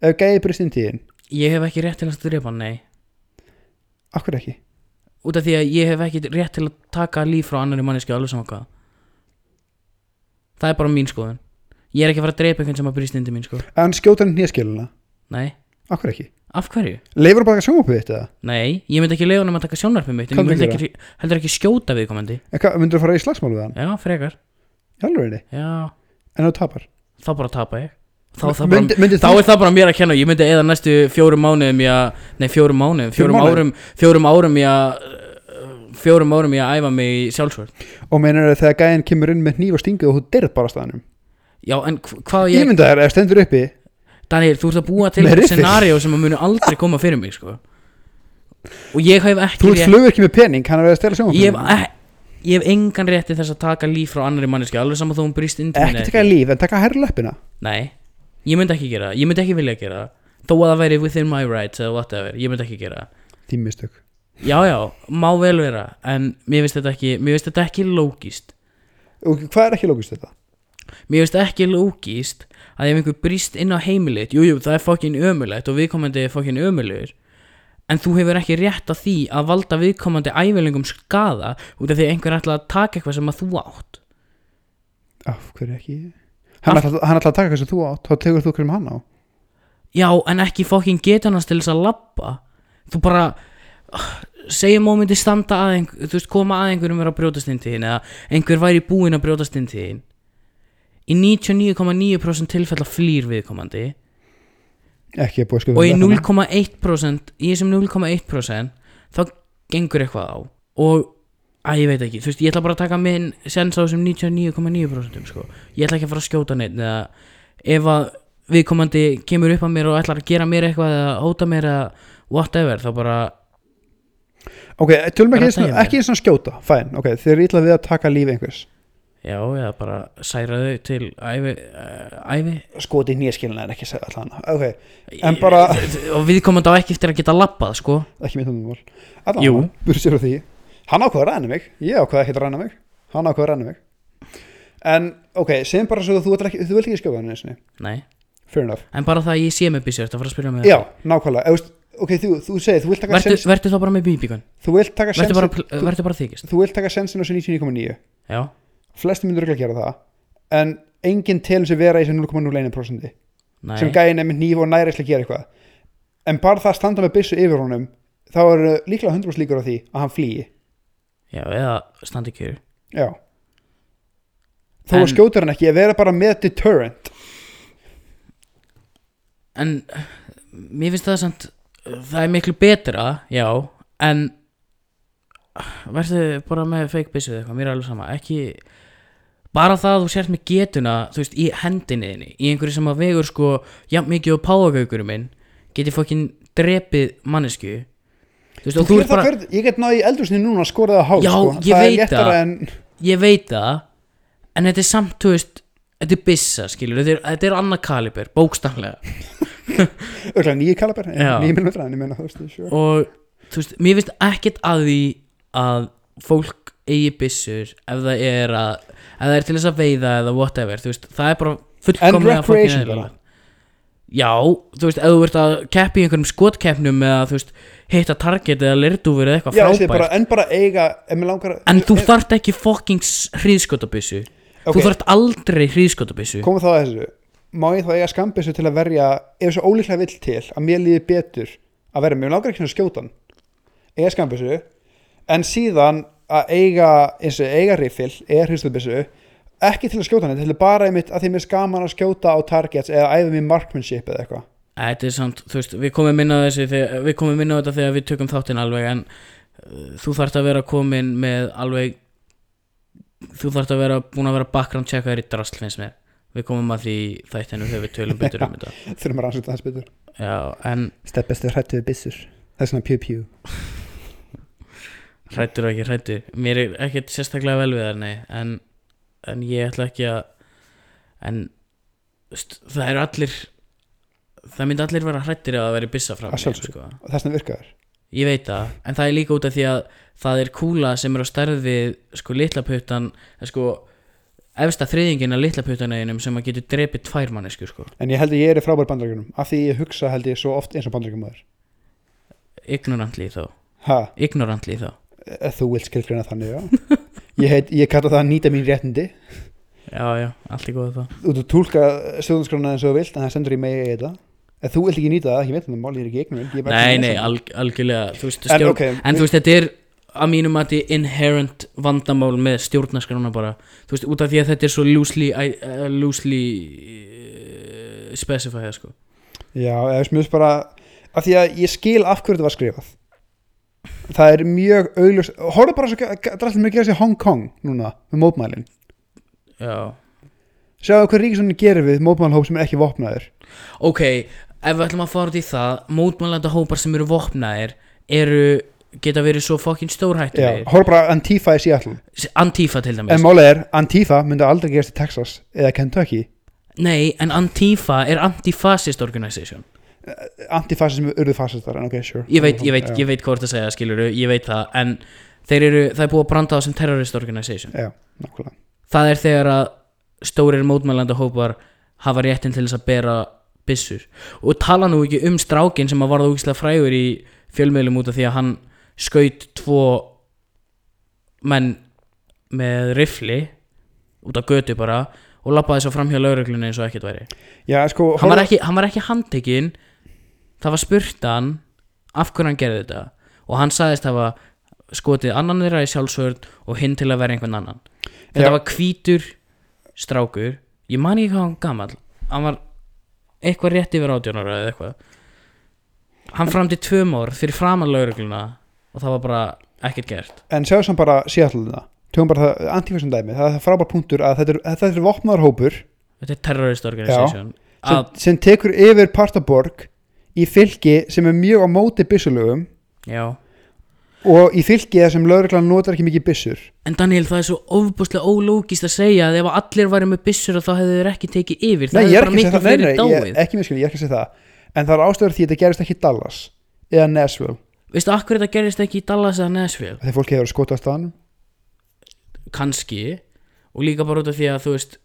ef gæði brist inn þín Ég hef ekki rétt til að drepa hann, nei. Akkur ekki? Út af því að ég hef ekki rétt til að taka líf frá annari manneski alveg saman hvað. Það er bara mín skoðun Ég er ekki að fara að drepa einhvern sem að brýst inn til mín sko. En skjóta hann hnýjaskiluna Nei, Akkur ekki? Af hverju? Leifur bara að sjónvapið þetta Nei, ég myndi ekki leiða hann að taka sjónarpið mitt En Hvað ég myndi myndirðu ekki, heldur ekki skjóta viðkomandi. En hvað, myndur þú fara í slagsmálu við hann? Já, frekar. Í alvörinni Já, En þú tapar? Þá bara tapa ég. Þá, það bara, Myndi, myndi þá er það bara mér að kenna Ég myndi eða næstu fjórum mánuðum í að Nei, fjórum mánuðum Fjórum mánuðum? árum Fjórum árum í að uh, Fjórum árum í að æfa mig í sjálfsvörð Og meinar þegar gæðin kemur inn með hníf og stingu og þú dyrð bara á staðanum Já, en hv- hvað Ég ég mynda þær, ef stendur uppi. Daniel, þú ert að búa til riffil. scenario sem að muni aldrei koma fyrir mig sko. Og ég hef Þú ekki ert rétt flugverki með pening, hann er að stela ég hef, ek, ég hef engan rétt til þess að taka líf frá annari manneski Alveg saman þó hún brýst inn til mín Ekki taka líf, en taka herri löppina Nei, ég myndi ekki gera það Ég myndi ekki vilja gera. Það Þó að það væri within my rights eða whatever Ég myndi ekki gera. Það Þín mistök. Já, já, má vel vera en mér finnst þetta ekki, ekki lógist hvað er ekki lókist þetta? Mér finnst ekki lógist að ef einhver brýst inn á heimilit jú, jú, það er fokkin ömulegt og viðkomandi er fokkin ömulegur en þú hefur ekki rétt að því að valda viðkomandi æfélingum skada út af því einhver ætla að taka eitthvað sem að þú átt. Af hverju ekki? Hann ætla, hann ætla að taka hvað sem þú átt þá tegur þú hverjum hann á. Já, en ekki fokkin geta hans til þess að labba. Þú bara segjum að myndi standa að einhver, þú veist, koma að einhverjum vera að brjótast inn til þín eða einhver væri búinn að brjótast inn til þín í 99,9% tilfella flýr viðkomandi ekki að búið skrifa og í þetta hérna. 0,1% í þessum 0,1% þá gengur eitthvað á og að ég veit ekki, þú veist, ég ætla bara að taka minn sens á þessum 99,9% sko. ég ætla ekki að fara að skjóta neitt eða ef að viðkomandi kemur upp að mér og ætlar að gera mér eitthvað eða hóta mér eða whatever þá bara, ok, tölum ekki, ekki svona skjóta fæn, ok, þið eru ítla við að taka lífi einhvers já, eða bara særa þau til ævi, uh, ævi. Skoti nýjaskilina er ekki að segja allan. Ok, En bara- og viðkomandi á ekki eftir að geta labbað sko. Ekki mitt um Jú. allan, búið sér á því. Hann ákvaða að ræna mig, ég ákvaða ekki að ræna mig. Hann ákvaða að ræna mig. En ok, segjum bara svo að þú, ekki, þú vilt ekki skjóta hann nei, fair enough. En bara það að ég sé með byssu þetta fara að spyrja mig já, nákvæmlega, Ef þú veist, ok, þú, þú segir þú vilt taka verður þá bara með taka verður bara, þykist. þú vilt taka sensin á þessu 99,9 já, flesti myndur ekki að gera það en enginn telur sig vera í þessu 0,01% nei. sem gæin er með nýf og næri að gera eitthvað. En bara það að standa með byssu yfir honum þá er líklega 100% líkur á því að hann flýi. Já, eða standi kjöru já. Þó En- skjótur hann ekki að vera bara með deterrent. En mér finnst það samt það er miklu betra, já en verður bara með fake byssu eða eitthvað, mér er alveg sama ekki, bara það að þú sért með getuna þú veist, í hendinni þinni í einhverju sem að vegur sko, jafn mikið og páagaugurum minn, geti fokkin drepið mannesku þú veist, Þú og þú það bara fyrir, ég get náði eldursinni núna að skora það á hál Já, sko. ég það veit það. en, ég veit það en þetta er samt, þú veist þetta er byssa, skilur, þetta er, þetta er annað kaliber bókstaflega örgulega nýju kaliber Já. nýju millimetra, en ég veist sure. og þú veist, mér finnst ekkert að því að fólk eigi byssur ef það er að ef það er til þess að veiða eða whatever þú veist, það er bara fullkomlega And recreation eðlilegt. já, þú veist, ef þú ert að keppi í einhverjum skotkeppnum eða þú veist, hitta target eða lirdúfur eða eitthvað frábært. bara, en bara eiga ef mér langar en þú þarft ekki fucking hríðskotabissu Ok. þú þarft aldrei hríðskotabissu komum þá að þessu. Má ég þá eiga skambissu til að verja ef svo ólíklega vill til að mér líði betur að verja, mér langar ekki svona skjótan eiga skambissu en síðan að eiga eins og eiga riffil, eiga hristabissu ekki til að skjóta hann, til að bara einmitt að því mér er skaman að skjóta á targets eða æða mér markmanship eða eitthvað. Þetta er samt, þú veist, við komum inn á þessu við komum inn á þetta þegar við tökum þáttinn alveg en uh, þú þarft að vera komin með alveg þú þarft að vera búin að vera background checkaður í drasl finnst mér. Við komum að því þættinu þegar við tölum betur um þetta. Þurfum að rannsóta þess betur. Já, en steppast þau hrættu við byssur. Það er svona pjú pjú hrættur og ekki hrættur mér er ekkert sérstaklega vel við það nei, en, en ég ætla ekki að en st, það eru allir það myndi allir vera hrættir að það veri byssa frá Að mér, sko. þess vegna virkaður Ég veit það, en það er líka út af því að það er kúla sem er á stærð við sko litla puttan sko efsta þriðingin af litla puttanaðinum sem að getur drepið tvær mannesku sko. En ég held að ég er frábær bandarækjunum af því ég hugsa held ég svo oft eins og bandarækjumöður ignorantly þá, ha, ignorantly þá ef þú vilt skilgreina þannig já. Ég, heit, ég kalla það að nýta mín réttindi. Já, já, allt er góð það þú tólka stjórnarskrána eins og þú vilt en það sendur í mig í þetta ef þú vilt ekki nýta það, ég veit það mál, ég er ekki ég er bara Nei, nei, alg, algjörlega þú veist, en, okay, en þú veist, þetta er að mínum að þetta inherent vandamál með stjórnarskrána bara. Þú veist, út af því að þetta er svo loosely, uh, loosely uh, specified sko. Já, eða veist, mér finnst bara af því að ég skil af hverju þetta var skrifað það er mjög augljós horfðu bara svo drastlið mér að gera sér Hong Kong núna með mótmælin. Já, sjáðu hvað Ríkissonin gerir við mótmælhóp sem er ekki vopnaður. Ok, ef við ætlum að fara út í það mótmælanda hópar sem eru vopnaðir eru, geta verið svo fokkin Já, stórhættulegir horfðu bara Antifa í Seattle. Antifa til dæmis. En málið er, Antifa myndi aldrei gerast í Texas eða Kentucky. Nei, en Antifa er antifascist organization antifasismi urðu fasistar en ok, sure. Ég veit, ég veit, ég veit hvað þú ert að segja skilur ég veit það, en þeir eru það er búið að branda á sem terrorist organization. Já, það er þegar að stórir mótmælanda hópar hafa réttin til þess að bera byssur. Og tala nú ekki um strákin sem að varða úkislega frægur í fjölmiðlum út af því að hann skaut tvo menn með rifli út af götu bara og lappaði svo fram hjá lauruglunni eins og ekkert væri. Já, sko, hann var ekki, hann var ekki handtekinn það var spurt hann af hverju hann gerði þetta. Og hann sagðist hafa skotið annan þeirra í sjálfsvörð og hinn til að vera einhvern annan. Þetta Já. var hvítur strákur. Ég man ekki hvað hann gamall. Hann var eitthvað rétt yfir átjónara eða eitthvað. Hann framdi tvö mór fyrir framan laurugluna og það var bara ekkert gert. En sjáðu samt bara það tökum bara það antifasism dæmi. Það er það frábær punktur að þetta er, þetta er vopnaðar hópur. Þetta er terrorist organization. Sem, að, sem tekur yfir partaborg í fylki sem er mjög á móti byssulögum já. og í fylki þar sem lögreglan notar ekki mikið byssur. En Daniel, það er svo ofbúslega ólógist að segja að ef allir væri með byssur þá hefðu þeir ekki tekið yfir. Nei, það ég er er bara ekki að miklu segja það, nei, nei, ég, dáið ekki miskil, ég er ekki að segja það. En það er ástæður því að þetta gerist ekki í Dallas eða Nashville, Veistu, akkur þetta gerist ekki í Dallas eða Nashville? þegar fólk hefur skotað staðanum Kanski og líka bara út af því að þú veist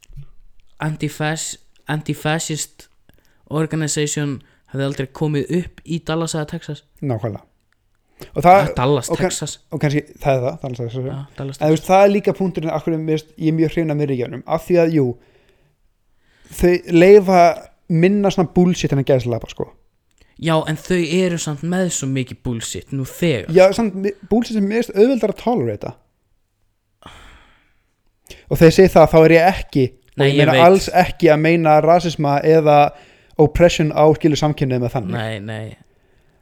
anti-fas- anti-fascist organization hefði aldrei komið upp í Dallas eða Texas. Nákvæmlega. Og það, ah, Dallas, og Texas. og kannski, það er það, það, það, Já, Dallas, þú veist, það er líka punkturinn akkur mist, ég er mjög hrifna með ríkjánum af því að, jú þau leifa minna svona bullshit en að gæðs lafa, sko. Já, en þau eru samt með svo mikið bullshit nú þegar. Já, samt, bullshit sem er auðveldar að tolerata og þegar ég segi það, þá er ég ekki og Nei, ég ég meina alls ekki að meina rasisma eða oppression á skilu samkynnið með þannig. Nei, nei.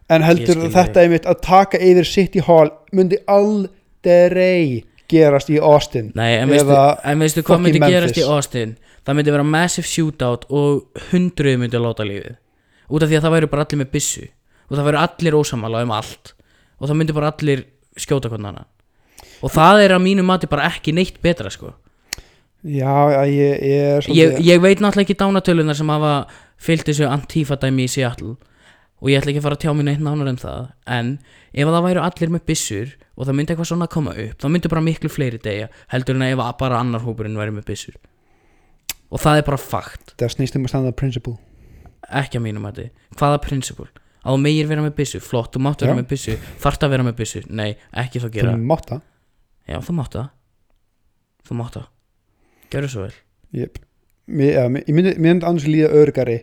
En heldur þetta einmitt að taka yfir City Hall myndi aldrei gerast í Austin Nei, en veistu, en veistu hvað myndi gerast í Memphis. Austin? Það myndi vera massive shootout og hundruð myndi láta lífið. Út af því að það væri bara allir með byssu. Og það væri allir ósamála um allt. Og það myndi bara allir skjóta hvernig annan. Og það er að mínu mati bara ekki neitt betra sko. Já, já, ég, ég er ég, ég veit náttúrulega ekki dánatölunar sem hafa fyllt þessu antífa dæmi í Seattle. Og ég ætla ekki að fara að tjá mér neitt nánar um það En ef það væru allir með byssur Og það myndi eitthvað svona að koma upp Það myndi bara miklu fleiri degja Heldur en að ef bara annar hópurinn væri með byssur. Og það er bara fakt. Það snýst um að standa principle. Ekki að mínum að Hvaða prinsipul Að þú meir vera með byssu Flott, þú mátt vera Já. með byssu Þarft að vera með byssu. Nei, ekki þá gera. Þú mátt það. Já, þú mátt það. Þú mátt það. Gjörðu svo vel. Jep. Ég myndi, myndi annars líða örgari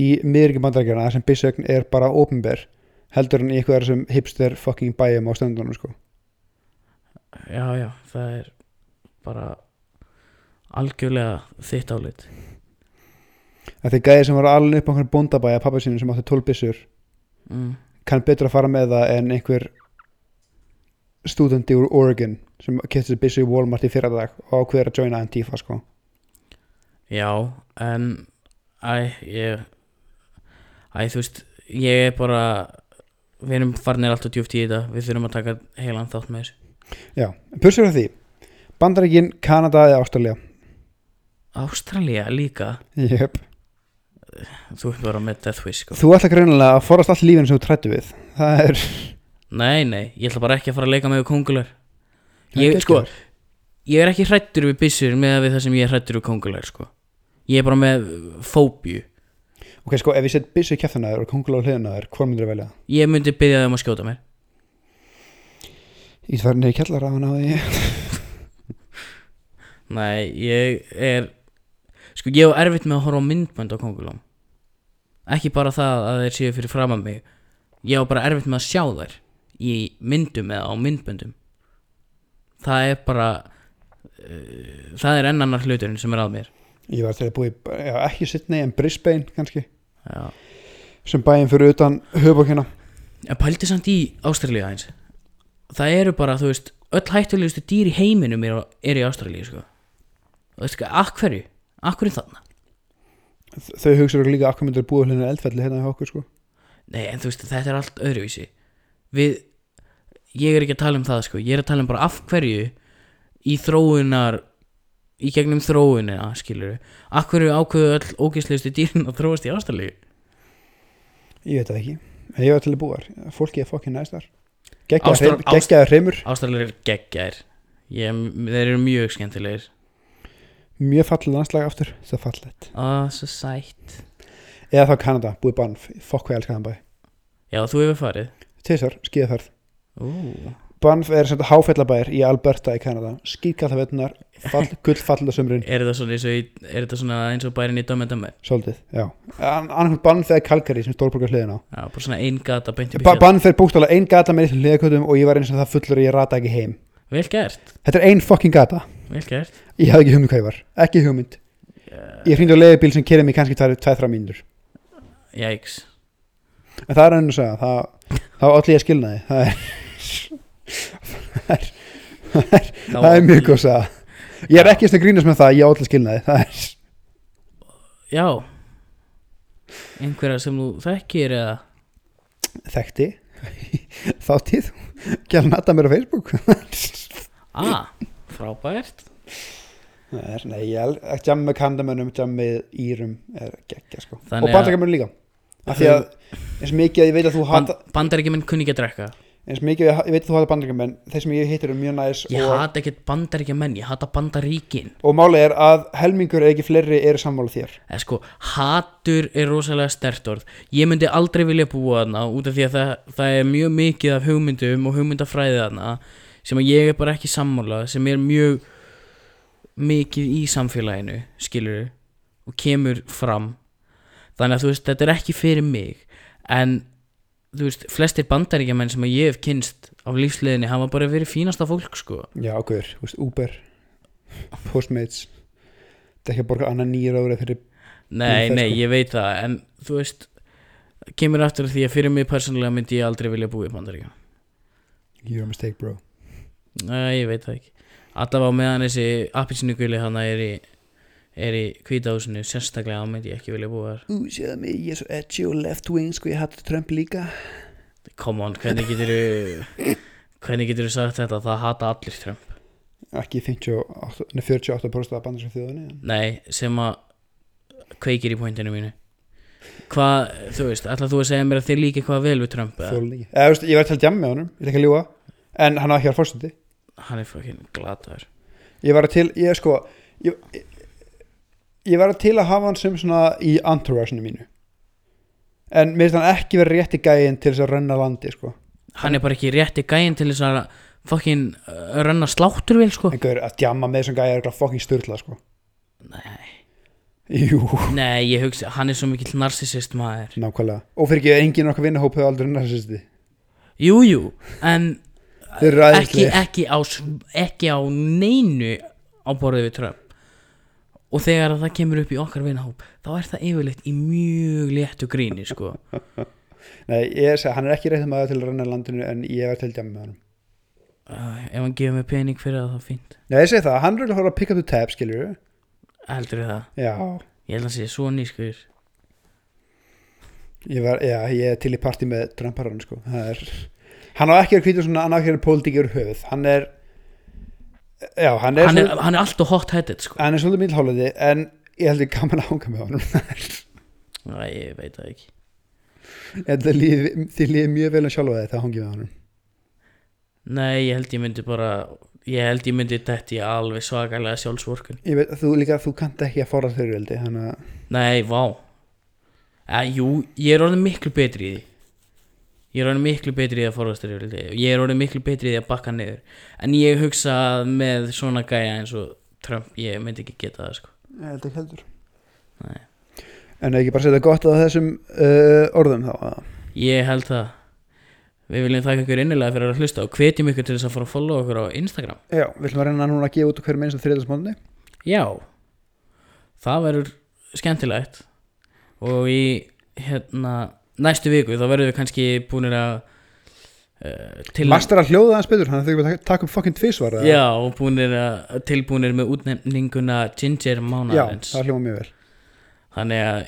í miðriki bandarækjana sem byssögn er bara ofinber heldur en eitthvað sem hipster fucking bæjum á stöndunum sko. Já, já, það er bara algjörlega þitt álit að því gæði sem var alveg upp á einhvern bóndabæja pappa sínum sem átti 12 byssur mm. kann betur að fara með það en einhver stúdendi úr Oregon sem kefti sér byssu í Walmart í fyrra dag og ákveður að joina Antifa sko. Já, en Æ, ég Æ, þú veist Ég er bara Við erum farnir alltaf djúpt í þetta Við þurfum að taka heilan þátt með þessu. Já, bursur af því. Bandaríkin, Kanada eða Ástralja Ástralía líka? Yep. Þú ert bara með Death Wish sko. Þú ætla greinilega að forast allt lífinu sem þú trættu við. Það er Nei, nei, ég ætla bara ekki að fara að leika með kongular Ég, sko, ég er ekki hrættur við byssur með það sem ég er hrættur við kongular sko. Ég er bara með fóbíu. Ok, sko, ef ég set byssu í kæftana þér og kongula á hliðina þér, hvað myndir þú velja? Ég myndi byggja þeim að skjóta mér. Ég þarf niður í kjallara að ná því. Nei, ég er Sko, ég hef erfitt með að horfa á myndbönd á kongulám Ekki bara það að þeir séu fyrir fram að mig. Ég hef bara erfitt með að sjá þær Í myndum eða á myndböndum. Það er bara uh, Það er ennannar hluturinn sem er að mér Ég var búið, í- já, ekki Sydney en Brisbane kannski. Já. Sem bæinn fyrir utan höfbókina En pældi samt í Ástralíu aðeins. Það eru bara, þú veist Öll hættulegustu dýr í heiminum er, er í Ástralíu sko. Og veistu hvað, ak hverju? Ak hverju þarna? Þau hugsaður líka akkur myndir búið hlinni eldfelli hérna hjá okkur sko? Nei, en þú veist, þetta er allt öðruvísi. Við Ég er ekki að tala um það, sko. Ég er að tala um bara af hverju Í þróunar Í gegnum þróunina, skilur Af hverju ákveðu öll ógeðslegustu dýrin að þróast í Ástralíu? Ég veit það ekki. En ég var til að búar, fólki er fokkin næstar geggjaður geggjaður hreimur. Ástralir geggjar ég, þeir eru mjög skemmtilegir. Mjög fallið landslag aftur, það fallið Ó, svo sætt. Eða þá Kanada, búið banf, fokk hvað ég elska þann bæ. Já, þú hefur farið. Tvisar, skíðaferð. Banff er sem háfellabær í Alberta í Kanada. Skýrkalla vetunar, fall, gull fallið sumrin er þetta svona eins og, er þetta svona eins og bærin í Dömmen? svolítið, já. Annarkvæmt Banff eða Calgary sem stórborgar hliðina á Já, bara svona ein gata beint upp í ba fjall Banff er bókstálega ein gata með eitthvað hliðakötum og ég var eins og það fullur og ég rata ekki heim. Vel gert, þetta er ein fokkin gata, vel gert. Ég hafði ekki hugmynd hvað ég var ekki hugmynd, ég hringdi á leiðubíl sem kerið mig kannski 2-3 mínútur. Jæks en það er enn að segja, það, það var allir ég skilnaði. Það er, það er mjög góð að segja ég er ekki eftir að grínast með það, ég allir skilnaði er Já. Einhverja sem þú þekkir eða? Þekkti. Þáttíð gæla nata mér á Facebook. Ah, frábært. Nei, ég er ekki jam með kandamönnum, jam með írum geggja sko. Og bandarækjumönnum líka. Af því að eins mikið að ég veit að þú hata Bandaríkjuminn kunni ekki að drekka eins mikið að ég veit að þú hata bandarækjumenn þeir sem ég hittir er mjög næs Ég og, hata ekkert bandaríkjumenn, ég hata bandaríkin. Og málið er að helmingur eða ekki fleiri eru sammála þér. Eða sko, hatur er rosalega stert orð. Ég myndi aldrei vilja búa þarna út af því að það, það er mjög mikið af hugmyndum og hugmyndafræði þarna sem ég er bara ekki sammála sem er mjög mikið í samfélaginu skilur og kemur fram. Þannig að þú veist, þetta er ekki fyrir mig. En þú veist, flestir bandaríkjamenn sem ég hef kynst á lífsliðinni hafa bara verið fínasta fólk sko. Já, okkur, þú veist, Uber Postmates þetta er ekki að borga annað nýra ára fyrir Nei, nei, sko. ég veit það en þú veist kemur aftur því að fyrir mig persónulega myndi ég aldrei vilja búa í Bandaríkjum you're a mistake bro. Nei, ég veit það ekki. Alltaf á meðan þessi appisnuguli hana er í er í hvítahúsinu sérstaklega á myndi ég ekki vilja búa þar. Ú, séða mig, ég er svo edgy og left wing sko, ég hata Trump líka. Come on, hvernig getur hvernig getur þú sagt þetta? Það hata allir Trump. Ekki 58, nei, 48% af bandarsum þjóðunni en Nei, sem að kveikir í pointinu mínu. Hvað, þú veist, ætlað þú að segja mér að þið líka eitthvað vel við Trump eða? þjóðunni ekki. Eða, þú veist, ég var að jamma með honum, ég ætla ekki að ljúga. En hann var ekki að fórseti Hann er fucking glataður. Ég var til, ég sko ég, ég, var til að hafa hann sem svona í entourage-inu mínu. En mér finnst hann ekki verið rétti gæinn til þess að renna landi sko. Hann er bara ekki rétti gæinn til þess að fucking uh, renna slátturvél sko. Einhver að jamma með þessum gæja er fucking styrla sko. Nei, jú, nei, ég hugsa, hann er svo mikill narsisist maður. Nákvæmlega. Og fyrir ekki enginn okkar vinnahóp hefur aldrei narsisisti Jú, jú, en ekki, ekki, á, ekki á neinu á borðið við Trump og þegar að það kemur upp í okkar vinahóp þá er það yfirleitt í mjög léttu gríni sko. nei, ég segi, hann er ekki rétti maður til að renna landinu en ég var til að jamma með honum. Uh, ef hann gefur mig pening fyrir það þá fínt. Nei, ég segi það, hann er að hóra að pick up the tab skilur heldur það, já, ég held að sé svo nýskur. Ég var, já, ég er til í partí með Trumparann sko, er hann á ekki að hvítu svona, hann að pólitíkjur höfuð. Hann er já, hann er, hann er, hann er alltaf hot headed sko. hann er svolítið mildháliði en ég held ég gaman að hanga með honum. Æ, ég veit það ekki. Ég held að líði, líði mjög vel að sjálfa þið þegar hangið með honum. Nei, ég held ég myndi bara ég held ég myndi þetta í alveg svakalega sjálfsvorkun. Ég veit þú líka, þú kannt ekki að fóra þeirri veldi að, Nei, vá. Uh, Jú, ég er orðin miklu betri í því Ég er orðin miklu betri í að forðast þér Ég er orðin miklu betri í að bakka niður. En ég hugsa að með svona gæja eins og Trump Ég myndi ekki geta það sko. Ég held ekki heldur. Nei. en ekki bara setja gott á þessum uh, orðum þá að Ég held það. Við viljum þakka ykkur innilega fyrir að hlusta og hvetjum ykkur til þess að fara að follow okkur á Instagram. Já, við ætlum að reyna núna að gefa út hverju minnst að þriðdagsmónni Já. Það verður skemmtilegt. Og í hérna næstu viku þá verðum við kannski búinir að uh, til Master að hljóða aðeins betur, hann þurfum við að taka upp fucking tvisvar eða? Já, og búinir að, tilbúinir með útnefninguna Ginger já, Mánaðarins það hljóma mjög vel. Þannig að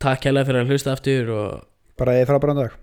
takk hérlega fyrir að hlusta aftur og bara ég fara bara en dag